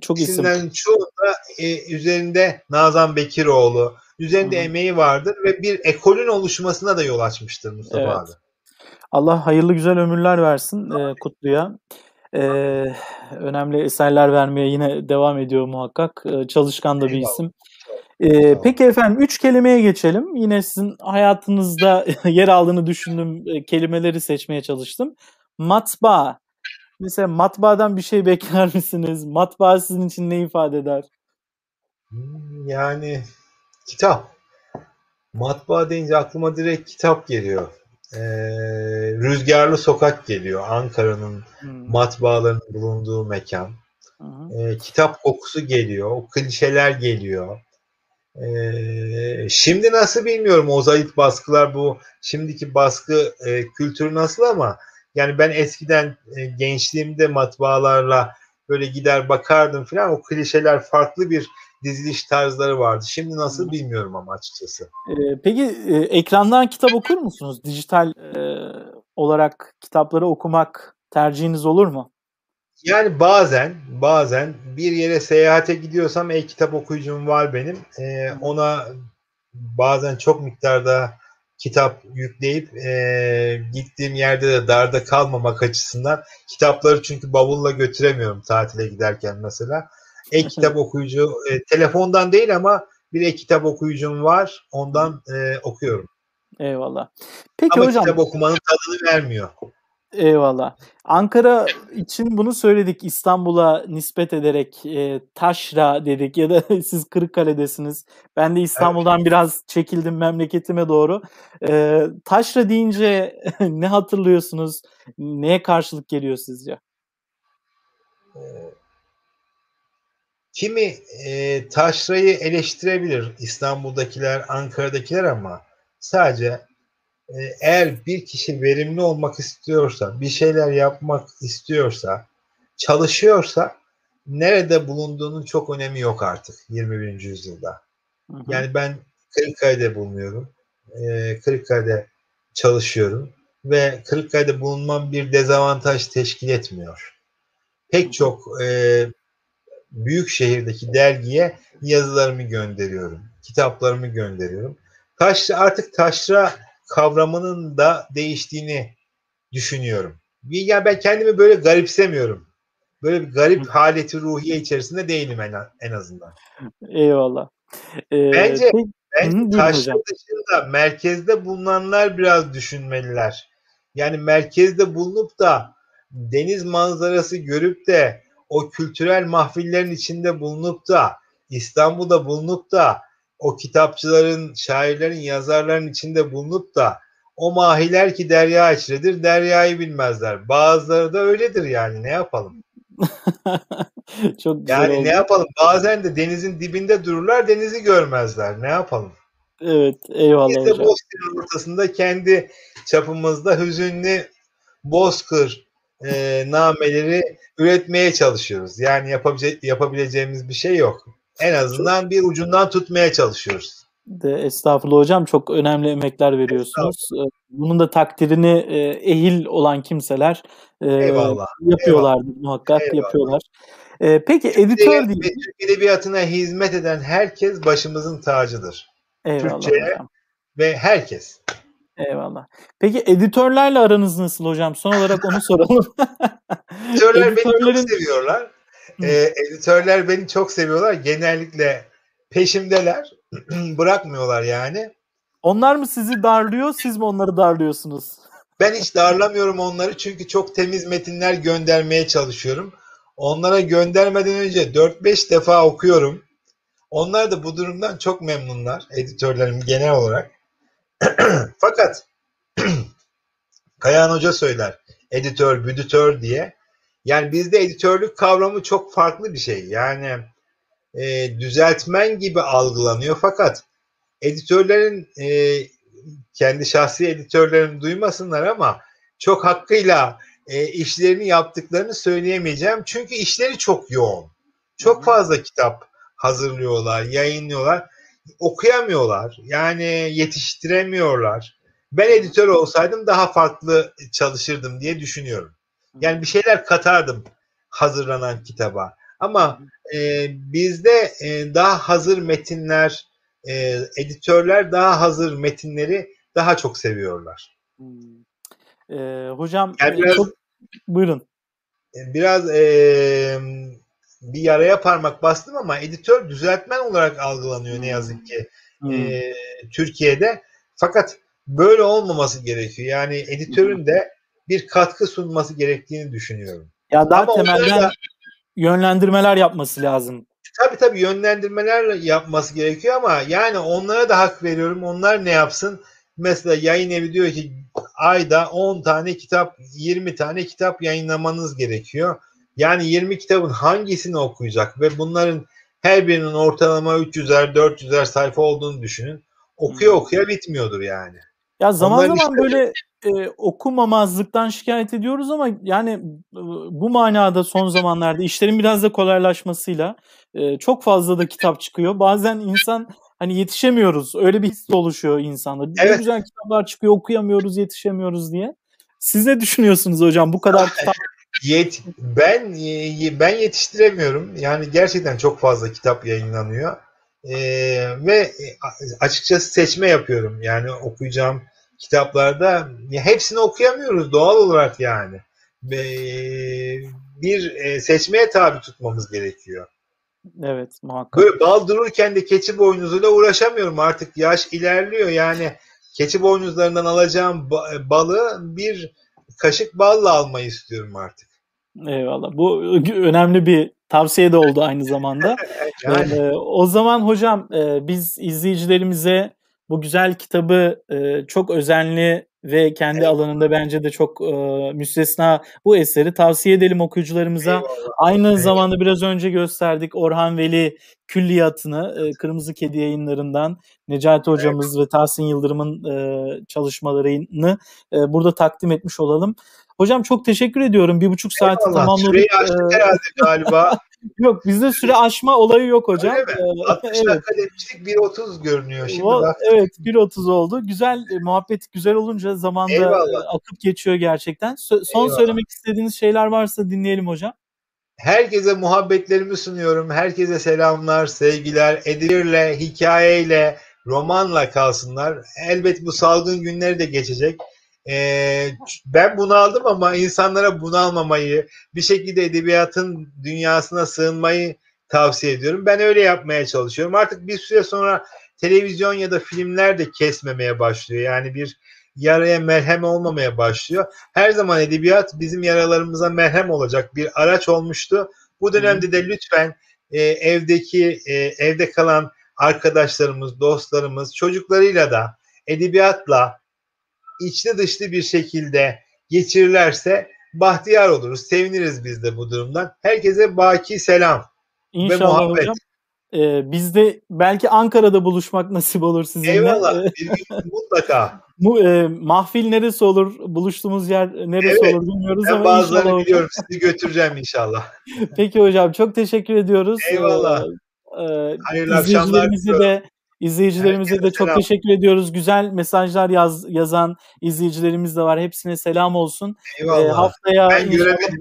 Çok isim. İsimlerin çoğu da e, üzerinde Nazan Bekiroğlu, üzerinde hmm. emeği vardır ve bir ekolün oluşmasına da yol açmıştır Mustafa evet. abi. Allah hayırlı güzel ömürler versin e, Kutlu'ya. E, önemli eserler vermeye yine devam ediyor muhakkak. E, çalışkan da bir isim. E, peki efendim üç kelimeye geçelim. Yine sizin hayatınızda yer aldığını düşündüğüm e, kelimeleri seçmeye çalıştım. Matbaa. Mesela matbaadan bir şey bekler misiniz? Matbaa sizin için ne ifade eder? Hmm, yani kitap. Matbaa deyince aklıma direkt kitap geliyor e, rüzgarlı sokak geliyor. Ankara'nın hmm. matbaaların bulunduğu mekan. E, kitap kokusu geliyor. O klişeler geliyor. E, şimdi nasıl bilmiyorum zayıf baskılar bu şimdiki baskı e, kültürü nasıl ama yani ben eskiden e, gençliğimde matbaalarla böyle gider bakardım falan o klişeler farklı bir diziliş tarzları vardı. Şimdi nasıl bilmiyorum ama açıkçası. Ee, peki e, ekrandan kitap okur musunuz? Dijital e, olarak kitapları okumak tercihiniz olur mu? Yani bazen bazen bir yere seyahate gidiyorsam e-kitap okuyucum var benim. Ee, ona bazen çok miktarda kitap yükleyip e, gittiğim yerde de darda kalmamak açısından kitapları çünkü bavulla götüremiyorum tatile giderken mesela. Ek kitap okuyucu e, telefondan değil ama bir ek kitap okuyucum var. Ondan e, okuyorum. Eyvallah. Peki ama hocam. kitap okumanın tadını vermiyor. Eyvallah. Ankara için bunu söyledik İstanbul'a nispet ederek e, taşra dedik ya da siz Kırıkkale'desiniz. Ben de İstanbul'dan evet. biraz çekildim memleketime doğru. E, taşra deyince ne hatırlıyorsunuz? Neye karşılık geliyor sizce? Kimi e, taşrayı eleştirebilir İstanbul'dakiler, Ankara'dakiler ama sadece eğer bir kişi verimli olmak istiyorsa, bir şeyler yapmak istiyorsa, çalışıyorsa nerede bulunduğunun çok önemi yok artık 21. yüzyılda. Hı hı. Yani ben Kırıkkale'de bulunuyorum. Ee, Kırıkkale'de çalışıyorum ve Kırıkkale'de bulunmam bir dezavantaj teşkil etmiyor. Pek çok e, büyük şehirdeki dergiye yazılarımı gönderiyorum, kitaplarımı gönderiyorum. Taşra artık taşra kavramının da değiştiğini düşünüyorum. Yani ben kendimi böyle garipsemiyorum. Böyle bir garip haleti ruhiye içerisinde değilim en, en azından. Eyvallah. Ee, bence peki, bence taşra dışında merkezde bulunanlar biraz düşünmeliler. Yani merkezde bulunup da deniz manzarası görüp de o kültürel mahfillerin içinde bulunup da İstanbul'da bulunup da o kitapçıların, şairlerin, yazarların içinde bulunup da o mahiler ki derya içredir, deryayı bilmezler. Bazıları da öyledir yani ne yapalım? Çok güzel yani oldu. ne yapalım? Bazen de denizin dibinde dururlar, denizi görmezler. Ne yapalım? Evet, eyvallah Biz de hocam. Bozkır'ın ortasında kendi çapımızda hüzünlü Bozkır e, nameleri üretmeye çalışıyoruz. Yani yapabilecek, yapabileceğimiz bir şey yok en azından bir ucundan tutmaya çalışıyoruz. De, estağfurullah hocam çok önemli emekler veriyorsunuz. Ee, bunun da takdirini e, ehil olan kimseler e, Eyvallah. yapıyorlardır Eyvallah. muhakkak Eyvallah. yapıyorlar. E, peki editör değil. Türk Edebiyatı'na hizmet eden herkes başımızın tacıdır. Eyvallah Türkçe'ye hocam. ve herkes. Eyvallah. Peki editörlerle aranız nasıl hocam? Son olarak onu soralım. Editörler beni çok seviyorlar. E, editörler beni çok seviyorlar. Genellikle peşimdeler. Bırakmıyorlar yani. Onlar mı sizi darlıyor, siz mi onları darlıyorsunuz? Ben hiç darlamıyorum onları çünkü çok temiz metinler göndermeye çalışıyorum. Onlara göndermeden önce 4-5 defa okuyorum. Onlar da bu durumdan çok memnunlar, editörlerim genel olarak. Fakat Kayan Hoca söyler, editör, büdütör diye. Yani bizde editörlük kavramı çok farklı bir şey. Yani e, düzeltmen gibi algılanıyor fakat editörlerin e, kendi şahsi editörlerim duymasınlar ama çok hakkıyla e, işlerini yaptıklarını söyleyemeyeceğim. Çünkü işleri çok yoğun. Çok fazla kitap hazırlıyorlar, yayınlıyorlar. Okuyamıyorlar. Yani yetiştiremiyorlar. Ben editör olsaydım daha farklı çalışırdım diye düşünüyorum. Yani bir şeyler katardım hazırlanan kitaba. Ama e, bizde e, daha hazır metinler, e, editörler daha hazır metinleri daha çok seviyorlar. Hmm. E, hocam yani biraz, çok... buyurun. E, biraz e, bir yaraya parmak bastım ama editör düzeltmen olarak algılanıyor ne yazık ki hmm. e, Türkiye'de. Fakat böyle olmaması gerekiyor. Yani editörün de bir katkı sunması gerektiğini düşünüyorum. Ya daha Ama temelden da, yönlendirmeler yapması lazım. Tabii tabii yönlendirmeler yapması gerekiyor ama yani onlara da hak veriyorum. Onlar ne yapsın? Mesela yayın evi diyor ki ayda 10 tane kitap, 20 tane kitap yayınlamanız gerekiyor. Yani 20 kitabın hangisini okuyacak ve bunların her birinin ortalama 300'er 400'er sayfa olduğunu düşünün. Okuya hmm. okuya bitmiyordur yani. Ya zaman Onların zaman işte... böyle e, okumamazlıktan şikayet ediyoruz ama yani e, bu manada son zamanlarda işlerin biraz da kolaylaşmasıyla e, çok fazla da kitap çıkıyor. Bazen insan hani yetişemiyoruz. Öyle bir his oluşuyor insanda. Evet. Ne güzel kitaplar çıkıyor okuyamıyoruz, yetişemiyoruz diye. Siz ne düşünüyorsunuz hocam bu kadar kitap? Yet, ben ben yetiştiremiyorum. Yani gerçekten çok fazla kitap yayınlanıyor. E, ve açıkçası seçme yapıyorum. Yani okuyacağım kitaplarda hepsini okuyamıyoruz doğal olarak yani. E, bir e, seçmeye tabi tutmamız gerekiyor. Evet muhakkak. Böyle bal dururken de keçi boynuzuyla uğraşamıyorum artık yaş ilerliyor yani keçi boynuzlarından alacağım balı bir kaşık balla almayı istiyorum artık. Eyvallah. Bu önemli bir tavsiye de oldu aynı zamanda. yani. ee, o zaman hocam e, biz izleyicilerimize bu güzel kitabı e, çok özenli ve kendi evet. alanında bence de çok e, müstesna bu eseri tavsiye edelim okuyucularımıza. Eyvallah. Aynı evet. zamanda biraz önce gösterdik Orhan Veli külliyatını e, Kırmızı Kedi yayınlarından Necati hocamız evet. ve Tahsin Yıldırım'ın e, çalışmalarını e, burada takdim etmiş olalım. Hocam çok teşekkür ediyorum. Bir buçuk saati Eyvallah. tamamladık. Süreyi aştık herhalde galiba. yok bizde süre aşma olayı yok hocam. Öyle mi? 60 evet. dakika demiştik 1.30 görünüyor şimdi. O, bak. Evet 1.30 oldu. Güzel e, muhabbet güzel olunca zamanda Eyvallah. akıp geçiyor gerçekten. So- son Eyvallah. söylemek istediğiniz şeyler varsa dinleyelim hocam. Herkese muhabbetlerimi sunuyorum. Herkese selamlar, sevgiler. Edilirle, hikayeyle, romanla kalsınlar. Elbet bu salgın günleri de geçecek. Ee, ben bunu aldım ama insanlara bunu almamayı, bir şekilde edebiyatın dünyasına sığınmayı tavsiye ediyorum. Ben öyle yapmaya çalışıyorum. Artık bir süre sonra televizyon ya da filmler de kesmemeye başlıyor. Yani bir yaraya merhem olmamaya başlıyor. Her zaman edebiyat bizim yaralarımıza merhem olacak bir araç olmuştu. Bu dönemde de lütfen e, evdeki e, evde kalan arkadaşlarımız, dostlarımız, çocuklarıyla da edebiyatla içli dışlı bir şekilde geçirirlerse bahtiyar oluruz. Seviniriz biz de bu durumdan. Herkese baki selam İnşallah ve muhabbet. Hocam. Ee, biz de belki Ankara'da buluşmak nasip olur sizinle. Eyvallah. Gün mutlaka. Bu e, mahfil neresi olur? Buluştuğumuz yer neresi evet, olur bilmiyoruz ben ama bazılarını inşallah biliyorum. Sizi götüreceğim inşallah. Peki hocam çok teşekkür ediyoruz. Eyvallah. Ee, e, Hayırlı akşamlar. de İzleyicilerimize Herkese de çok selam. teşekkür ediyoruz. Güzel mesajlar yaz, yazan izleyicilerimiz de var. Hepsine selam olsun. Eyvallah. Ee, haftaya ben göremedim.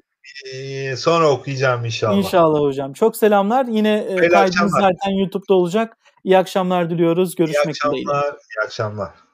Ee, sonra okuyacağım inşallah. İnşallah hocam. Çok selamlar. Yine e, kaydımız zaten YouTube'da olacak. İyi akşamlar diliyoruz. Görüşmek dileğiyle. İyi akşamlar. Dileğiyle. İyi akşamlar.